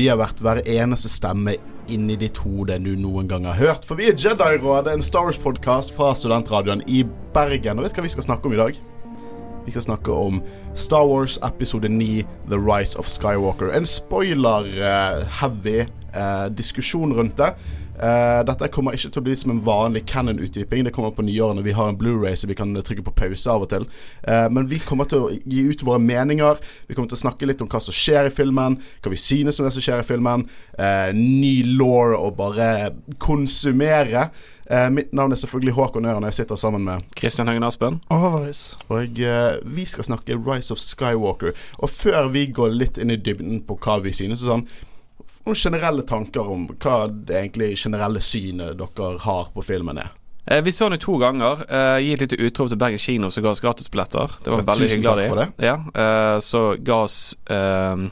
Vi har vært hver eneste stemme inni ditt hode du noen gang har hørt. For vi er Jedi-rådet, en Star Wars-podkast fra studentradioen i Bergen. Og vet du hva vi skal snakke om i dag? Vi skal snakke om Star Wars episode 9, The Rise of Skywalker. En spoiler-heavy eh, diskusjon rundt det. Uh, dette kommer ikke til å bli som en vanlig Cannon-utdyping. Det kommer på nyåret når vi har en Blu-ray så vi kan trykke på pause av og til. Uh, men vi kommer til å gi ut våre meninger. Vi kommer til å snakke litt om hva som skjer i filmen, hva vi synes om det som skjer i filmen. Uh, ny law å bare konsumere. mitt navn er selvfølgelig Håkon Øren, og jeg sitter sammen med Kristian Høgen Aspen. Og Håvarus. Og vi skal snakke Rise of Skywalker. Og før vi går litt inn i dybden på hva vi synes og sånn noen generelle tanker om hva det egentlig generelle synet dere har på filmen er. Eh, vi så den to ganger. Eh, gi et lite utrop til Bergen kino som ga oss gratisbilletter. Det var veldig hyggelig av dem. Ja, eh, så ga oss eh,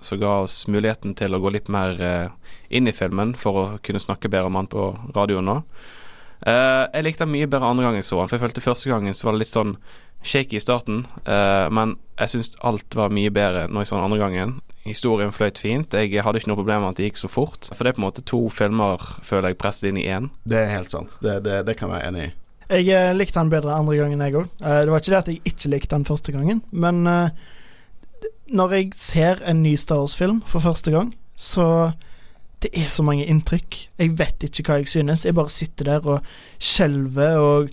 Så ga oss muligheten til å gå litt mer eh, inn i filmen for å kunne snakke bedre om han på radioen nå. Eh, jeg likte den mye bedre andre gang jeg så han for jeg følte første gangen så var det litt sånn shaky i starten, men jeg syns alt var mye bedre når jeg så den andre gangen. Historien fløyt fint. Jeg hadde ikke noe problem med at det gikk så fort. For det er på en måte to filmer, føler jeg, presset inn i én. Det er helt sant. Det, det, det kan jeg være enig i. Jeg eh, likte den bedre andre gangen, jeg òg. Eh, det var ikke det at jeg ikke likte den første gangen, men eh, når jeg ser en ny Star Wars-film for første gang, så Det er så mange inntrykk. Jeg vet ikke hva jeg synes. Jeg bare sitter der og skjelver og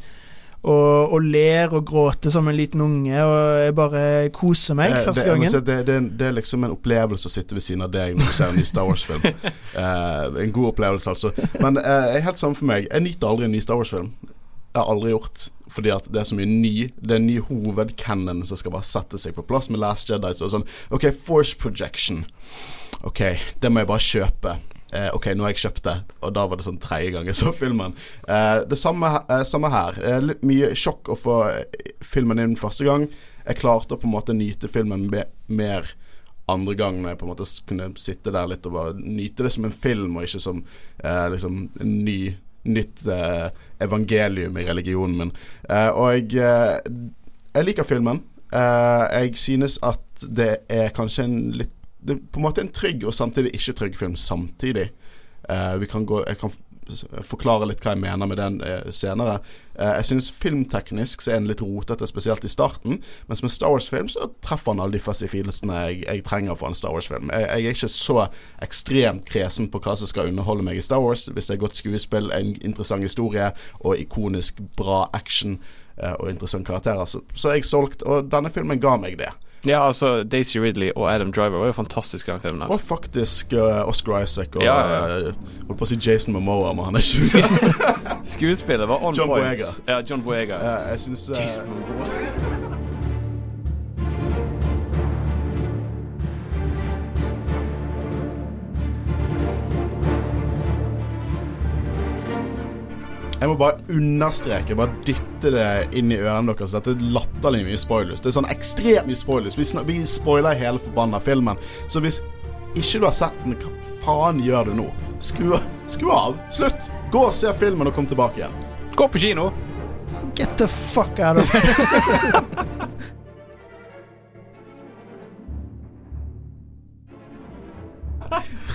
og, og, ler og gråter som en liten unge, og jeg bare koser meg det, første det, gangen. Si, det, det, det, er liksom en opplevelse å sitte ved siden av deg når du ser en ny Star Wars-film. eh, en god opplevelse, altså. Men uh, er helt sammen for meg. Jeg nyter aldri en ny Star Wars-film. Jeg har aldri gjort fordi at det er så mye ny Det er en ny hovedcanon som skal bare sette seg på plass med Last Jedi. Så sånn OK, Force Projection. OK, det må jeg bare kjøpe. Eh, OK, nå har jeg kjøpt det. Og da var det sånn tredje gang jeg så filmen. Eh, det samme, eh, samme her. Eh, litt mye sjokk å få eh, filmen inn første gang. Jeg klarte å på en måte nyte filmen mer andre gang når jeg på en måte kunne sitte der litt og bare nyte det som en film, og ikke som eh, liksom ny nytt evangelium i religionen min. og jeg, jeg liker filmen. jeg synes at det er kanskje en litt det er på en måte en trygg og samtidig ikke trygg film samtidig. Uh, vi kan gå, jeg kan forklare litt hva jeg mener med den uh, senere. Uh, jeg synes filmteknisk så er den litt rotete, spesielt i starten. Mens med Star Wars-film så treffer han alle de fasifilene jeg, jeg trenger for en Star Wars-film. Jeg, jeg, er ikke så ekstremt kresen på hva som skal underholde meg i Star Wars. Hvis det er godt skuespill, en interessant historie og ikonisk bra action og interessante karakterer, så, så er jeg solgt. Og denne filmen ga meg det. Ja, altså Daisy Ridley og Adam Driver var jo fantastiske i den filmen. Og faktisk uh, Oscar Isaac og ja, ja. Uh, Holdt på å si Jason Momoa, men han er ikke Skuespillet var on John point. Boyega. Ja, John Boyega. Uh, jeg syns Jason Momoa Jeg må bare understreke, bare dytte det inn i ørene deres. Dette er latterlig mye spoilers. Det er sånn ekstremt mye spoilers. Vi, vi spoiler hele forbanna filmen. Så hvis ikke du har sett den, hva faen gjør du nå? Skru, skru av. Slutt. Gå og se filmen og kom tilbake igjen. Gå på kino. Get the fuck out of here.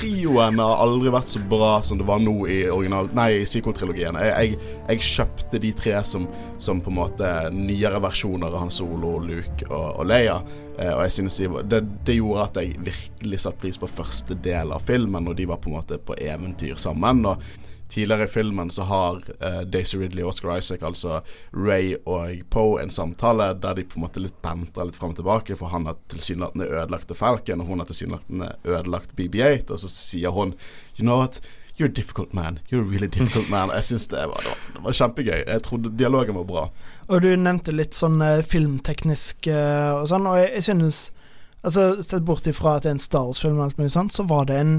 trioen har aldri vært så bra som det var nå i original Nei, sequel-trilogien. Jeg, jeg, jeg, kjøpte de tre som, som, på en måte nyere versjoner av Han Solo, Luke og, og Leia. Eh, og jeg synes de, det, det, gjorde at jeg virkelig satte pris på første del av filmen, og de var på en måte på eventyr sammen. Og tidligere i filmen så har uh, Daisy Ridley og Oscar Isaac, altså Ray og Poe, en samtale der de på en måte litt bantrer litt fram og tilbake, for han har tilsynelatende ødelagt Falcon, og hun har tilsynelatende ødelagt BB8, og så sier hun You know what? You're a difficult man. You're a really difficult man. Jeg syns det, det, det, var kjempegøy. Jeg trodde dialogen var bra. Og du nevnte litt sånn uh, filmteknisk uh, og sånn, og jeg, jeg synes Altså, sett bort ifra at det er en Star Wars-film og alt mulig sånt, så var det en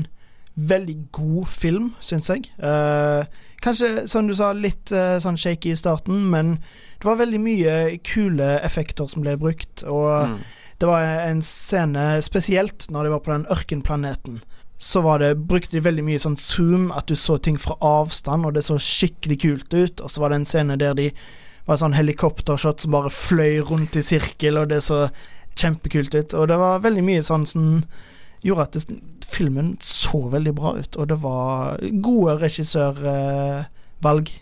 veldig god film, syns jeg. Eh, kanskje, som du sa, litt eh, sånn shaky i starten, men det var veldig mye kule effekter som ble brukt. Og mm. det var en scene, spesielt når de var på den ørkenplaneten, så var det, brukte de veldig mye sånn zoom, at du så ting fra avstand, og det så skikkelig kult ut. Og så var det en scene der de var sånn helikoptershot som bare fløy rundt i sirkel, og det så kjempekult ut. Og det var veldig mye sånn, sånn gjorde at det, filmen så veldig bra ut, og det var gode regissørvalg.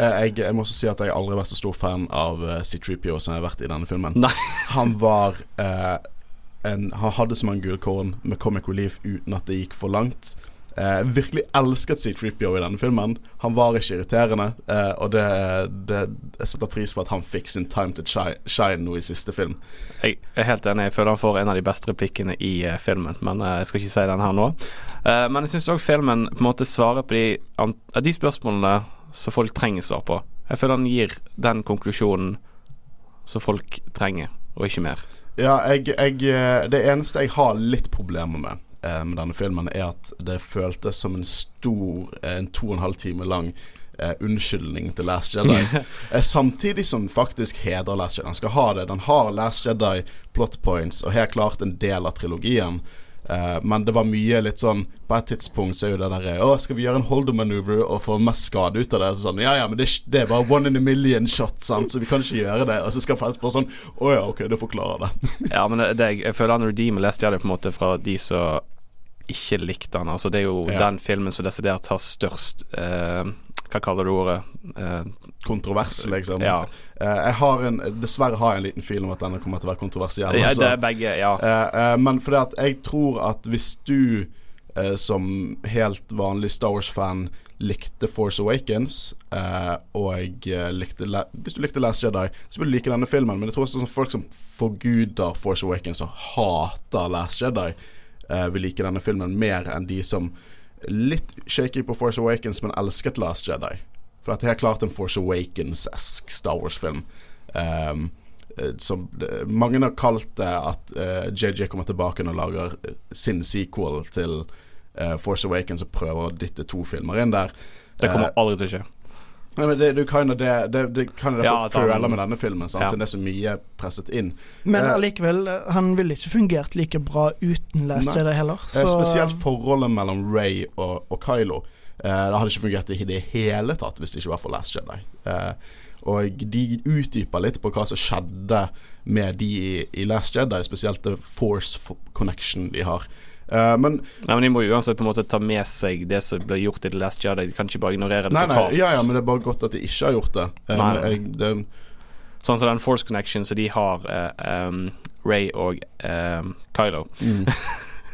Eh, jeg, jeg, må også si at jeg aldri har vært så stor fan av uh, C3PO som jeg har vært i denne filmen. Nei. han var eh, en, Han hadde så mange gullkorn med comic relief uten at det gikk for langt. Uh, virkelig elsket C3PO i denne filmen. Han var ikke irriterende, eh, og det, det, jeg setter pris på at han fikk sin time to shine nå i siste film. Jeg er helt enig. Jeg føler han får en av de beste replikkene i uh, filmen, men jeg skal ikke si den her nå. men jeg syns òg filmen på en måte svarer på de, de spørsmålene som folk trenger svar på. Jeg føler han gir den konklusjonen som folk trenger, og ikke mer. Ja, jeg, jeg, det eneste jeg har litt problemer med eh, med denne filmen, er at det føltes som en stor, eh, en to og en halv time lang eh, unnskyldning til Last Jedi. eh, samtidig som faktisk hedrer Last Jedi. Han skal ha det. Den har Last Jedi plot points, og helt klart en del av trilogien. Uh, men det var mye litt sånn På et tidspunkt så er jo det derre Å, skal vi gjøre en holder maneuver og få mest skade ut av det? Så sånn, ja ja, men det, det, er bare one in a million shot, sant? så vi kan ikke gjøre det. Og så skal faktisk bare sånn Å ja, ok, det forklarer det. ja, men det, det, jeg føler han redeemer Lest Jedi på en måte fra de som ikke likte han. Altså Det er jo ja. den filmen som desidert har størst uh, hva kaller du ordet? Eh, Kontrovers, liksom. Ja. Eh, har en, dessverre har jeg en liten fil om at denne kommer til å være kontroversiell. Ja, det er begge, ja. Eh, eh men fordi at jeg tror at hvis du eh, som helt vanlig Star Wars-fan likte Force Awakens, eh, og likte Hvis du likte Last Jedi, så vil du like denne filmen. Men jeg tror også sånn folk som forguder Force Awakens og hater Last Jedi, vil like denne filmen mer enn de som litt shaky på Force Awakens, men elsket Last Jedi. For at det er klart en Force Awakens-esk Star Wars-film. Um, som Mange har kalt det at uh, eh, JJ kommer tilbake og lager sin sequel til uh, Force Awakens og prøver å dytte to filmer inn der. Det kommer aldri til å skje. Nei, men det, du kind of det, det, det kan jeg ja, føle med denne filmen, sant? Ja. siden det er så mye presset inn. Men eh, allikevel, han ville ikke fungert like bra uten Last Jedi heller. Så. Eh, spesielt forholdet mellom Ray og, og Kylo. Uh, det hadde ikke fungert i det hele tatt hvis det ikke var for Last Jedi. Og de utdyper litt på hva som skjedde med de i, i Last Jedi, spesielt the force connection de har. Uh, men, nei, men De må uansett på en måte ta med seg det som ble gjort i The Last Jedi. De kan ikke bare ignorere det nei, totalt. Nei, ja, ja, men det er bare godt at de ikke har gjort det. Um, jeg, det sånn som den Force Connection som de har, uh, um, Ray og um, Kylo. Mm.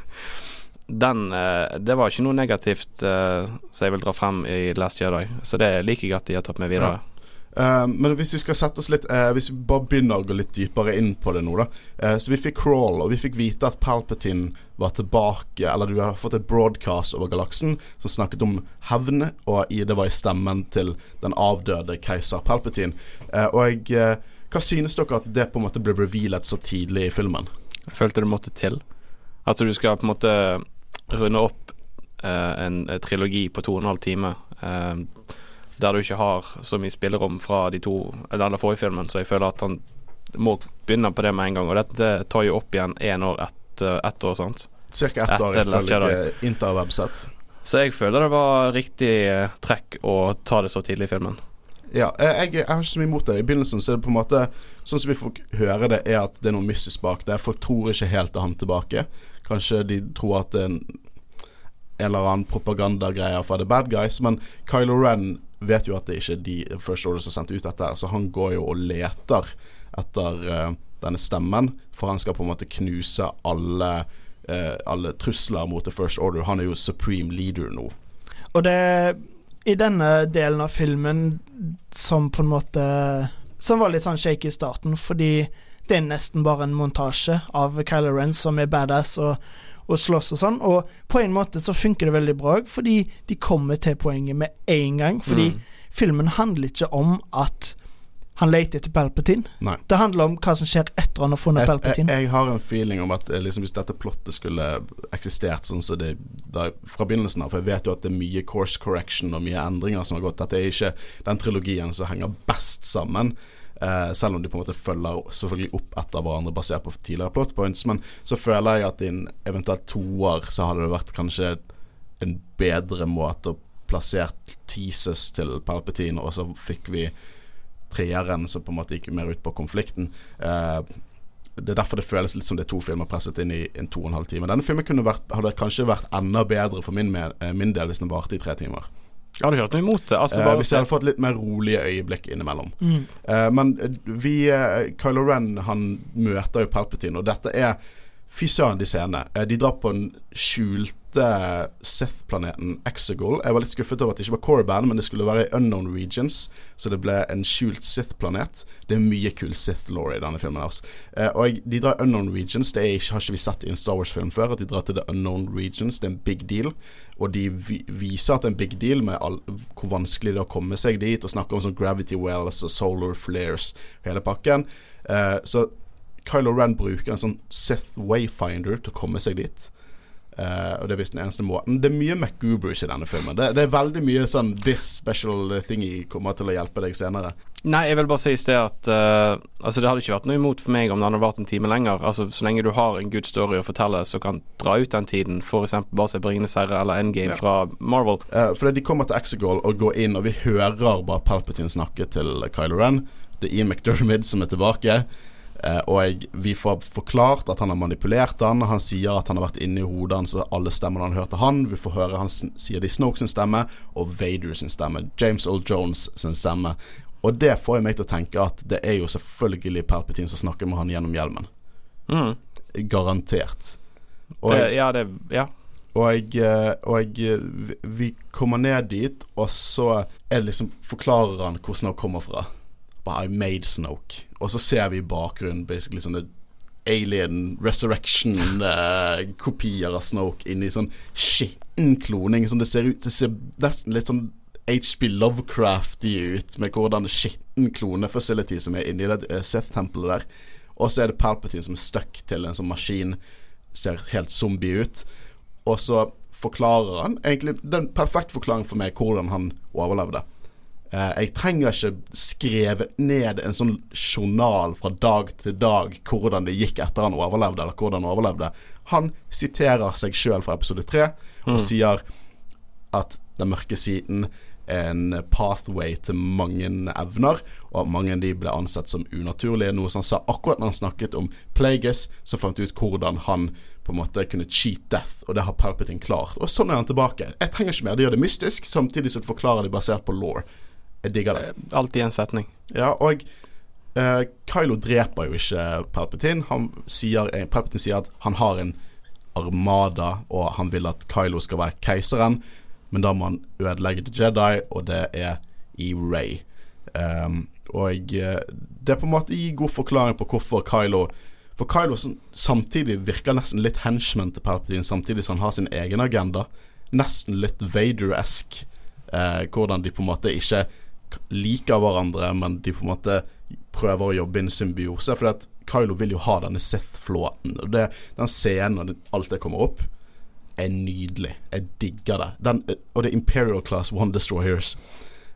den uh, Det var ikke noe negativt uh, som jeg vil dra frem i Last Jedi, så det er like godt de har tatt med videre. Ja. Uh, men hvis vi skal sette oss litt uh, Hvis vi bare begynner å gå litt dypere inn på det nå, da. Uh, så vi fikk Crawl, og vi fikk vite at Palpatine var tilbake Eller du har fått et broadcast over galaksen som snakket om hevn, og i, det var i stemmen til den avdøde keiser Palpatine. og hva synes dere at det på en måte ble revealet så tidlig i filmen? Jeg følte det måtte til. At du skal på en måte runde opp en trilogi på to og en halv time. Uh, der du ikke har så mye spillerom fra de to Eller forrige filmen, så jeg føler at han må begynne på det med en gang. Og dette tar jo opp igjen én år etter ett år, sant? Cirka ett år, ifølge interwebsett. Så jeg føler det var riktig eh, trekk å ta det så tidlig i filmen. Ja, jeg, jeg, har ikke så mye imot det. I begynnelsen så er det på en måte Sånn som vi får høre det, er at det er noe mystisk bak det. Folk tror ikke helt det han tilbake. Kanskje de tror at det er en, en eller annen propagandagreier fra The Bad Guys, men Kylo Ren vet jo at det ikke er de First Order som har sendt ut dette, her så han går jo og leter etter uh, denne stemmen, for han skal på en måte knuse alle, uh, alle trusler mot The First Order. Han er jo supreme leader nå. Og det er i denne delen av filmen som på en måte Som var litt sånn shaky i starten, fordi det er nesten bare en montasje av Kylo Ren som er badass og og slåss og sånn. Og på en måte så funker det veldig bra fordi de kommer til poenget med en gang. Fordi mm. filmen handler ikke om at han leter etter Palpatine. Nei. Det handler om hva som skjer etter han har funnet Et, Palpatine. Jeg, jeg, har en feeling om at eh, liksom, hvis dette plottet skulle eksistert sånn som så det da, fra begynnelsen av For jeg vet jo at det er mye course correction og mye endringer som har gått. Dette er ikke den trilogien som henger best sammen. Uh, selv om de på en måte følger selvfølgelig opp etter hverandre basert på tidligere plot points. Men så føler jeg at i en eventuelt toer så hadde det vært kanskje en bedre måte å plassere teases til Palpatine, og så fikk vi treeren som på en måte gikk mer ut på konflikten. Uh, det er derfor det føles litt som det er to filmer presset inn i en to og en halv time. Denne filmen vært, hadde kanskje vært enda bedre for min, eh, min del hvis den varte i tre timer. Jeg hadde ikke hatt noe imot det. Altså, uh, hvis jeg hadde fått litt mer rolige øyeblikk innimellom. Mm. Uh, men vi uh, Kylo Ren han møter jo Palpatine, og dette er Fy søren, de scenene. De drar på den skjulte Sith-planeten Exegol. Jeg var litt skuffet over at det ikke var Corban, men det skulle være Unknown Regions. Så det ble en skjult Sith-planet. Det er mye kul Sith-law i denne filmen. Altså. og de drar Unknown Regions. Det ikke, har ikke vi sett i en Star Wars-film før. At de drar til The Unknown Regions. Det er en big deal. Og de viser at det er en big deal med all, hvor vanskelig det er å komme seg dit, og snakker om sånn gravity wells og solar flares, hele pakken. Uh, så Kylo Ren bruker en sånn Sith Wayfinder til å komme seg dit. Uh, og det er visst den eneste måten. Det er mye McGoobers i denne filmen. Det, det, er veldig mye sånn This special thingy kommer til å hjelpe deg senere. Nei, jeg vil bare si i sted at uh, Altså det hadde ikke vært noe imot for meg om det hadde vært en time lenger. Altså Så lenge du har en good story å fortelle som kan dra ut den tiden, f.eks. bare se på Ringenes herre eller Endgame ja. fra Marvel. Uh, fordi de kommer til Exegol og går inn, og vi hører bare Palpatine snakke til Kylo Ren. Det er Ian McDermid som er tilbake. Uh, og vi får forklart at han har manipulert han Han sier at han har vært inni hodet hans, alle stemmene han hørte han. Vi får høre han sier det i Snoke sin stemme og Vader sin stemme. James Old Jones sin stemme. Og det får meg til å tenke at det er jo selvfølgelig Palpatine som snakker med han gjennom hjelmen. Mm. Garantert. Og det, ja, det Ja. Og, jeg, eh, og jeg, vi kommer ned dit, og så er det liksom forklarer han hvor Snoke kommer fra. I made Snoke. Og så ser vi i bakgrunnen basically sånne alien resurrection-kopier uh, av Snoke inni sånn skitten kloning. Sånn det ser ut Det ser nesten litt sånn HB Lovecrafty ut, med hvordan skitten klonefacility som er inni det uh, Seth-tempelet der. Og så er det Palpatine som er stuck til en sånn maskin. Ser helt zombie ut. Og så forklarer han egentlig den perfekte forklaringen for meg hvordan han overlevde. Eh, jeg trenger ikke skrevet ned en sånn journal fra dag til dag hvordan det gikk etter han overlevde, eller hvordan han overlevde. Han siterer seg sjøl fra episode tre og mm. sier at den mørke siden er en pathway til mange evner, og at mange av de ble ansett som unaturlige. Noe som han sa akkurat når han snakket om Plagueis, så fant ut hvordan han på en måte kunne cheat death, og det har Palpatine klart. Og sånn er han tilbake. Jeg trenger ikke mer. Det gjør det mystisk, samtidig som det forklarer det basert på law. Jeg digger det. Alt i en setning. Ja, og uh, Kylo dreper jo ikke Palpatine. Han sier, eh, Palpatine sier at han har en armada, og han vil at Kylo skal være keiseren, men da må han ødelegge The Jedi, og det er i Ray. Um, og det er på en måte gir god forklaring på hvorfor Kylo For Kylo samtidig virker nesten litt henchman til Palpatine, samtidig som han har sin egen agenda. Nesten litt Vader-esk. Eh, hvordan de på en måte ikke liker hverandre, men de på en måte prøver å jobbe inn symbiose. For at Kylo vil jo ha denne Sith-flåten. Og det, Den scenen og alt det kommer opp, er nydelig. Jeg digger det. Den, og det er Imperial Class One Destroyers.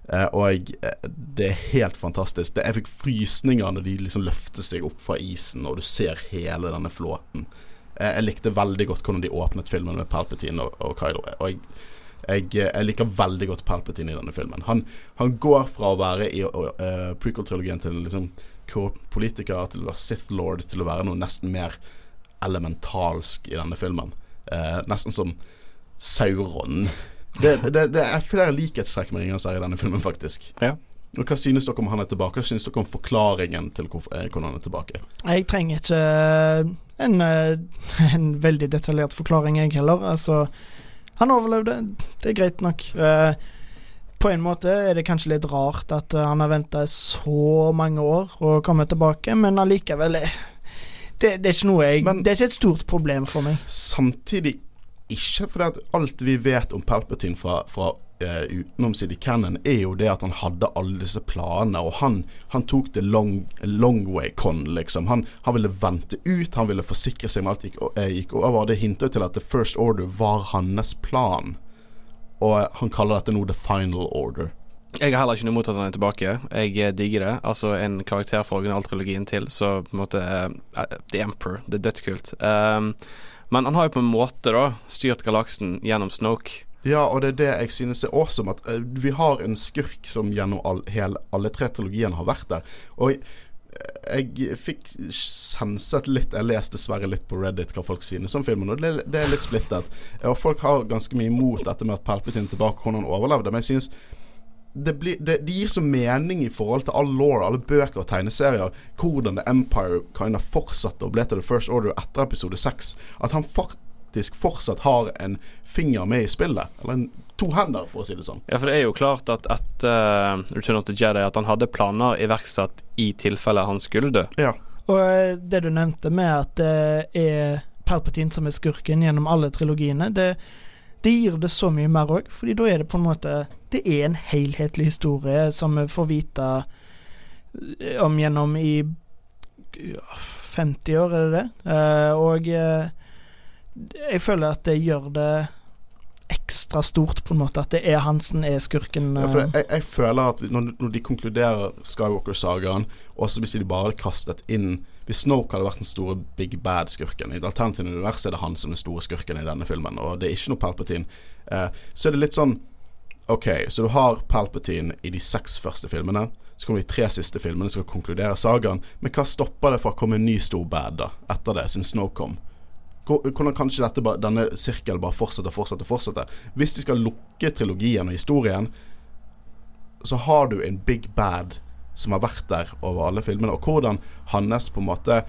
Eh, og jeg, eh, det er helt fantastisk. Det, jeg fikk frysninger når de liksom løfter seg opp fra isen, og du ser hele denne flåten. Eh, jeg likte veldig godt hvordan de åpnet filmen med Palpatine og, og Kylo. Og jeg jeg, jeg, liker veldig godt Palpatine i denne filmen. Han, han går fra å være i uh, prequel-trilogien til liksom politiker til å være Sith Lord til å være noe nesten mer elementalsk i denne filmen. Uh, nesten som Sauron. Det, det, det er flere likhetstrekk med Ringenes herre i denne filmen, faktisk. Ja. Og Hva synes dere om han er tilbake? Hva synes dere om forklaringen til eh, hvordan han er tilbake? Jeg trenger ikke en, en veldig detaljert forklaring, jeg heller. Altså han overlevde. Det er greit nok. Uh, på en måte er det kanskje litt rart at uh, han har venta så mange år og komme tilbake, men allikevel det, det, er ikke noe jeg men, Det er ikke et stort problem for meg. Samtidig ikke, for alt vi vet om Palpatine fra, fra uh, utenomsidig canon, er jo det at han hadde alle disse planene, og han, han tok det long, long way con, liksom. Han, han, ville vente ut, han ville forsikre seg om alt gikk, eh, gikk over. Det hintet til at The First Order var hans plan, og han kaller dette nå The Final Order. Jeg har heller ikke noe imot at han er tilbake. Jeg eh, digger det. Altså En karakter fra originaltrilogien til, så på en måte uh, The Emperor. Det er dødskult. Um, men han har jo på en måte da styrt galaksen gjennom Snoke. Ja, og det er det jeg synes er awesome. At uh, vi har en skurk som gjennom all, hele, alle tre trilogiene har vært der. Og jeg fikk senset litt Jeg leste dessverre litt på Reddit hva folk synes om filmen, og det, det, er litt splittet. Og folk har ganske mye imot dette med at Palpatine er tilbake, hvordan han overlevde. Men jeg synes det, blir, det, det, gir så mening i forhold til all law, alle bøker og tegneserier, hvordan The Empire kind of fortsatte og ble til The First Order etter episode 6. At han faktisk fortsatt har en finger med i spillet. Eller en, to hender, for å si det sånn. Ja, for det er jo klart at etter uh, Return of the Jedi at han hadde planer iverksatt i tilfelle han skulle dø. Ja. Og eh, det du nevnte med at det er Palpatine som er skurken gjennom alle trilogiene, det det gir det så mye mer òg, fordi da er det på en måte Det er en helhetlig historie som vi får vite eh, om gjennom i 50 år, er det det? Uh, og uh, jeg føler at det gjør det ekstra stort, på en måte. At det er han som er skurken. Ja, for jeg, jeg, føler at når, når de konkluderer Skywalker-sagaen, også hvis de bare hadde kastet inn hvis Snoke hadde vært den store big bad-skurken I et alternativt universet er det han som er den store skurken i denne filmen, og det er ikke noe Palpatine. Eh, så er det litt sånn OK, så du har Palpatine i de seks første filmene. Så kommer de tre siste filmene som skal konkludere sagaen. Men hva stopper det for å komme en ny stor bad da, etter det, siden Snoke kom? Hvordan kan ikke dette, denne sirkelen bare fortsette og fortsette, fortsette? Hvis de skal lukke trilogien og historien, så har du en big bad som har vært der over alle filmene, og hvordan hans på en måte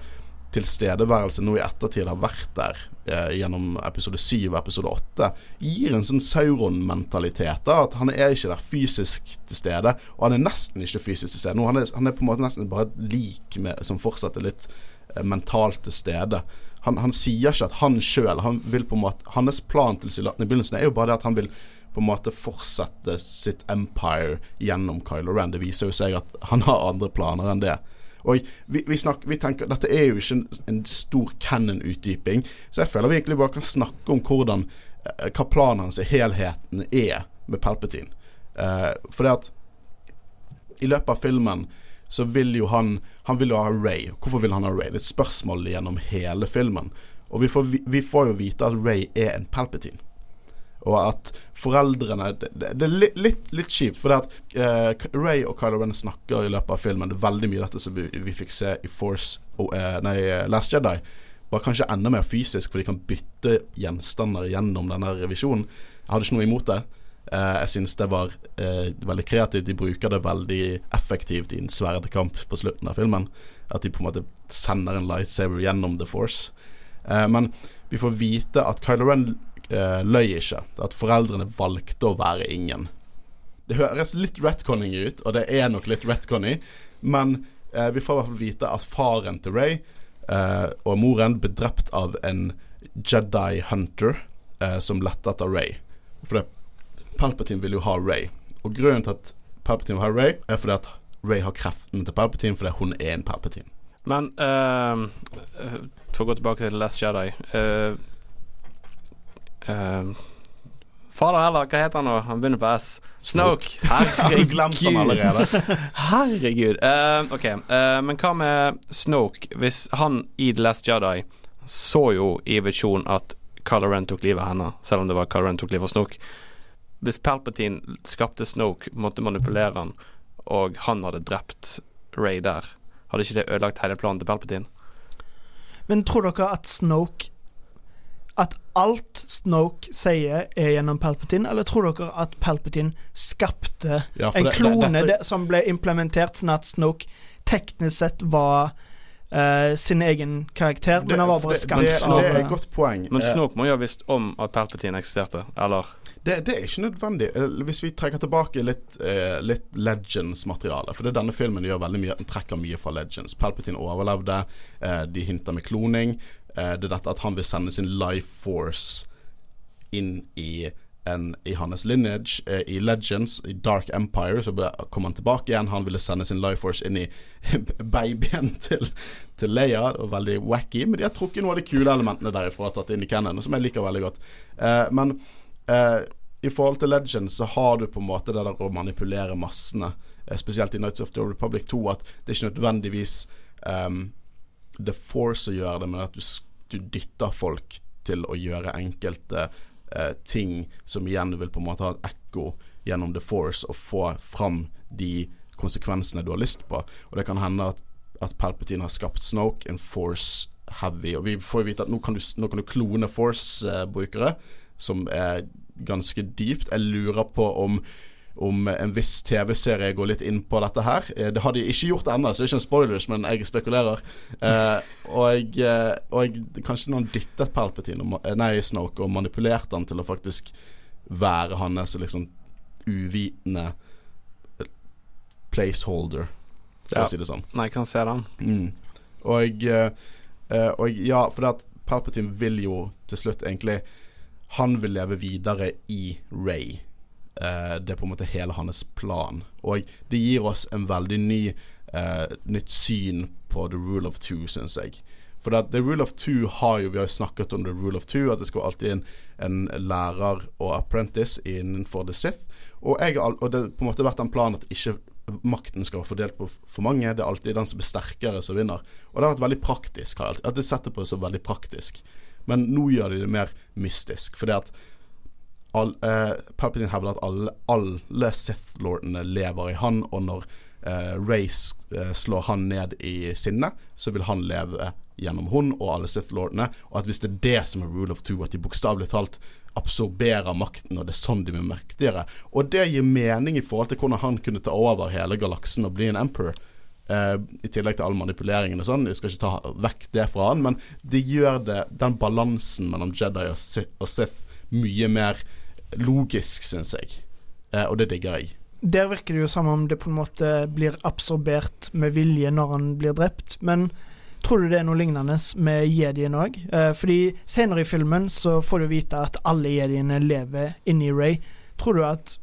tilstedeværelse nå i ettertid har vært der eh, gjennom episode 7 og episode 8, gir en sånn Sauron-mentalitet. At han er ikke der fysisk til stede, og han er nesten ikke fysisk til stede. Nå, han, er, han er på en måte nesten bare et lik som fortsatt er litt eh, mentalt til stede. Han, han, sier ikke at han sjøl Hans plan til i begynnelsen er jo bare det at han vil på en måte fortsette sitt empire gjennom Kylo Ren. Det viser jo seg at han har andre planer enn det. Og vi, vi, snakker, vi tenker Dette er jo ikke en, en stor canon-utdyping, så jeg føler vi egentlig bare kan snakke om hvordan eh, hva planen hans i helheten er med Palpatine. Eh, for det at i løpet av filmen så vil jo han Han vil jo ha Ray. Hvorfor vil han ha Ray? Det er et spørsmål gjennom hele filmen. Og vi får, vi, får jo vite at Ray er en Palpatine og at foreldrene Det, det er litt, litt, litt kjipt, for at uh, Ray og Kylo Ren snakker i løpet av filmen Det er veldig mye av dette som vi, vi fikk se i Force oh, uh, Nei, Last Jedi. Bare kanskje enda mer fysisk, for de kan bytte gjenstander gjennom denne revisjonen. Jeg hadde ikke noe imot det. Uh, jeg syns det var veldig kreativt. De bruker det veldig effektivt i en sverdekamp på slutten av filmen. At de på en måte sender en lightsaber gjennom The Force. men vi får vite at Kylo Ren løy ikke. At foreldrene valgte å være ingen. Det høres litt retconning ut, og det er nok litt retconning, men uh, vi får i hvert fall vite at faren til Ray uh, og moren ble drept av en Jedi Hunter uh, som lette etter Ray. For det, Palpatine vil jo ha Ray. Og grunnen til at Palpatine vil ha Ray, er fordi at Ray har kreftene til Palpatine fordi hun er en Palpatine. Men uh, for å gå tilbake til Last Jedi uh, Uh, Fader heller, hva heter han nå? Han begynner på S. Snoke. Herregud. Herregud. Uh, ok, uh, men hva med Snoke? Hvis han i The Last Jedi så jo i visjon at Kylo Ren tok livet av henne, selv om det var Kylo Ren tok livet av Snoke. Hvis Palpatine skapte Snoke, måtte manipulere han, og han hadde drept Ray der, hadde ikke det ødelagt hele planen til Palpatine? Men tror dere at Snoke at alt Snoke sier, er gjennom Palpatine, eller tror dere at Palpatine skapte ja, en det, klone det, dette... som ble implementert, sånn at Snoke teknisk sett var uh, sin egen karakter, men han var bare skapt av Det er et godt poeng. Men eh, Snoke må jo ha visst om at Palpatine eksisterte, eller? Det, det, er ikke nødvendig. Eh, hvis vi trekker tilbake litt, eh, litt Legends-materiale For det er denne filmen gjør veldig mye Den trekker mye fra Legends. Palpatine overlevde. eh, de hinter med kloning. Eh, det er dette at han vil sende sin life force inn i, en, i hans lineage. Eh, I Legends, i Dark Empire, så kom han tilbake igjen. Han ville sende sin life force inn i babyen til, til Leia. Det var veldig wacky, men de har trukket noen av de kule elementene derifra og tatt inn i Cannon, som jeg liker veldig godt. Eh, men i forhold til Legends så har du på en måte det der å manipulere massene, spesielt i Nights of the Republic 2, at det er ikke nødvendigvis um, The Force å gjøre det, men at du, du dytter folk til å gjøre enkelte eh, ting som igjen vil på en måte ha et ekko gjennom The Force og få fram de konsekvensene du har lyst på. Og det kan hende at, at Palpatine har skapt Snoke, en force heavy. Og vi får vite at nå kan du, nå kan du klone force-brukere, som er ganske dypt. Jeg lurer på om om en viss TV-serie går litt inn på dette her. Eh, det har de ikke gjort ennå, så det er ikke en spoilers, men jeg spekulerer. Eh, og, jeg og, kanskje noen dyttet Palpatine, nei, Snoke, og manipulerte han til å faktisk være hans liksom uvitende placeholder, for ja. å si det sånn. Nei, kan se den. Mm. Og, og ja, for at Palpatine vil jo til slutt egentlig Han vil leve videre i Ray. Uh, det er på en måte hele hans plan. Og det gir oss en veldig ny uh, nytt syn på the rule of two, syns jeg. For the rule of two har jo Vi har jo snakket om the rule of two, at det skal alltid en, en lærer og apprentice innenfor the Sith. Og, jeg, og det har på en måte vært en plan at ikke makten skal være fordelt på for mange. Det er alltid den som blir sterkere, som vinner. Og det har vært veldig praktisk. At det setter på det som veldig praktisk. Men nå gjør de det mer mystisk. Fordi at all, eh, Palpatine hevder at alle, alle Sith-lordene lever i han, og når eh, Race eh, slår han ned i sinne, så vil han leve gjennom hun og alle Sith-lordene. Og at hvis det er det som er rule of two, at de bokstavelig talt absorberer makten, og det er sånn de blir mektigere. Og det gir mening i forhold til hvordan han kunne ta over hele galaksen og bli en emperor. Uh, I tillegg til all manipuleringen og sånn. Jeg skal ikke ta vekk det fra han, men det gjør det, den balansen mellom Jedi og Sith, og Sith mye mer logisk, syns jeg. Uh, og det digger jeg. Der virker det jo som om det på en måte blir absorbert med vilje når han blir drept, men Tror du det er noe lignende med jedien òg? Uh, fordi senere i filmen så får du vite at alle jediene lever inni Ray. Tror du at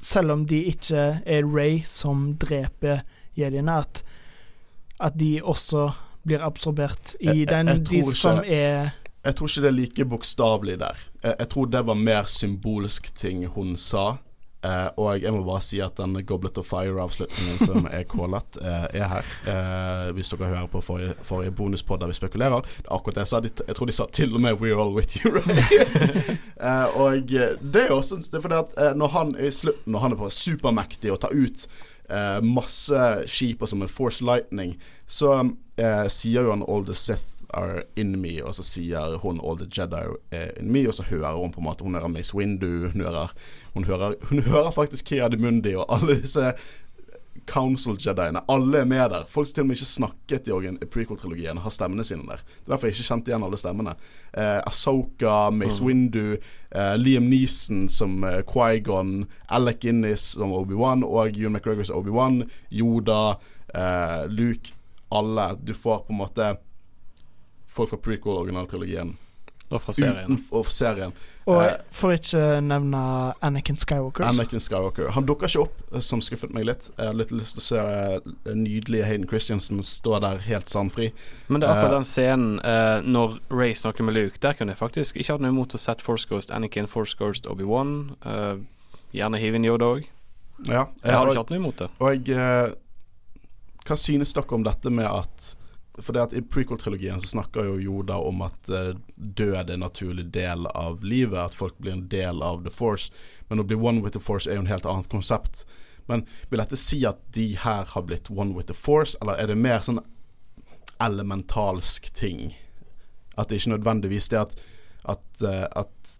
selv om de ikke er Ray som dreper jediene, at, at de også blir absorbert i den, jeg, jeg de ikke, som er Jeg tror ikke det er like bokstavelig der. Jeg, tror det var mer symbolsk ting hun sa. Uh, og jeg må bare si at den Goblet of Fire-avslutningen som er callet, uh, er her. Uh, hvis dere hører på forrige, forrige bonuspod der vi spekulerer. Det er akkurat det jeg sa. De, jeg tror de sa til og med 'We're all with you', right? og det er jo også det er fordi at når han i slutten, når han er på supermektig og tar ut masse skip og som en Force Lightning, så sier jo han all the Sith are in me, og så sier hun all the Jedi are in me, og så hører hun på en måte Hun hører Mace Windu, hun hører, hun hører, hun hører faktisk Kia de Mundi og alle disse Council-jediene. Alle er med der. Folk som til og med ikke snakket i prequel-trilogien, har stemmene sine der. Det er derfor jeg ikke kjente igjen alle stemmene. Eh, Asoka, Mace mm. Windu, eh, Liam Neeson som eh, Quaigon, Alec Innis som Obi-Wan og Ewan McGregor som Obi-Wan, Yoda, eh, Luke Alle. Du får på en måte folk fra prequel-originaltrilogien. Og fra serien. Fra serien. Og eh, for ikke nevne Anakin Skywalker. Anakin Skywalker. Han dukker ikke opp, eh, som skuffet meg litt. Jeg har litt lyst til å se uh, nydelige Hayden Christiansen stå der helt sandfri. Men det er akkurat uh, den scenen uh, når Ray snakker med Luke, der kunne jeg faktisk ikke hatt noe imot å sette Force Ghost Anakin, Force Ghost Obi-Wan. gjerne hive inn Yoda òg. Ja, jeg hadde ikke hatt noe imot det. Og hva synes dere om dette med at for det at I prequel-trilogien så snakker jo Yoda om at uh, død er en naturlig del av livet, at folk blir en del av The Force. Men å bli one with the Force er jo en helt annet konsept. Men vil dette si at de her har blitt one with the Force, eller er det mer sånn elementalsk ting? At det ikke nødvendigvis det at, at, uh, at,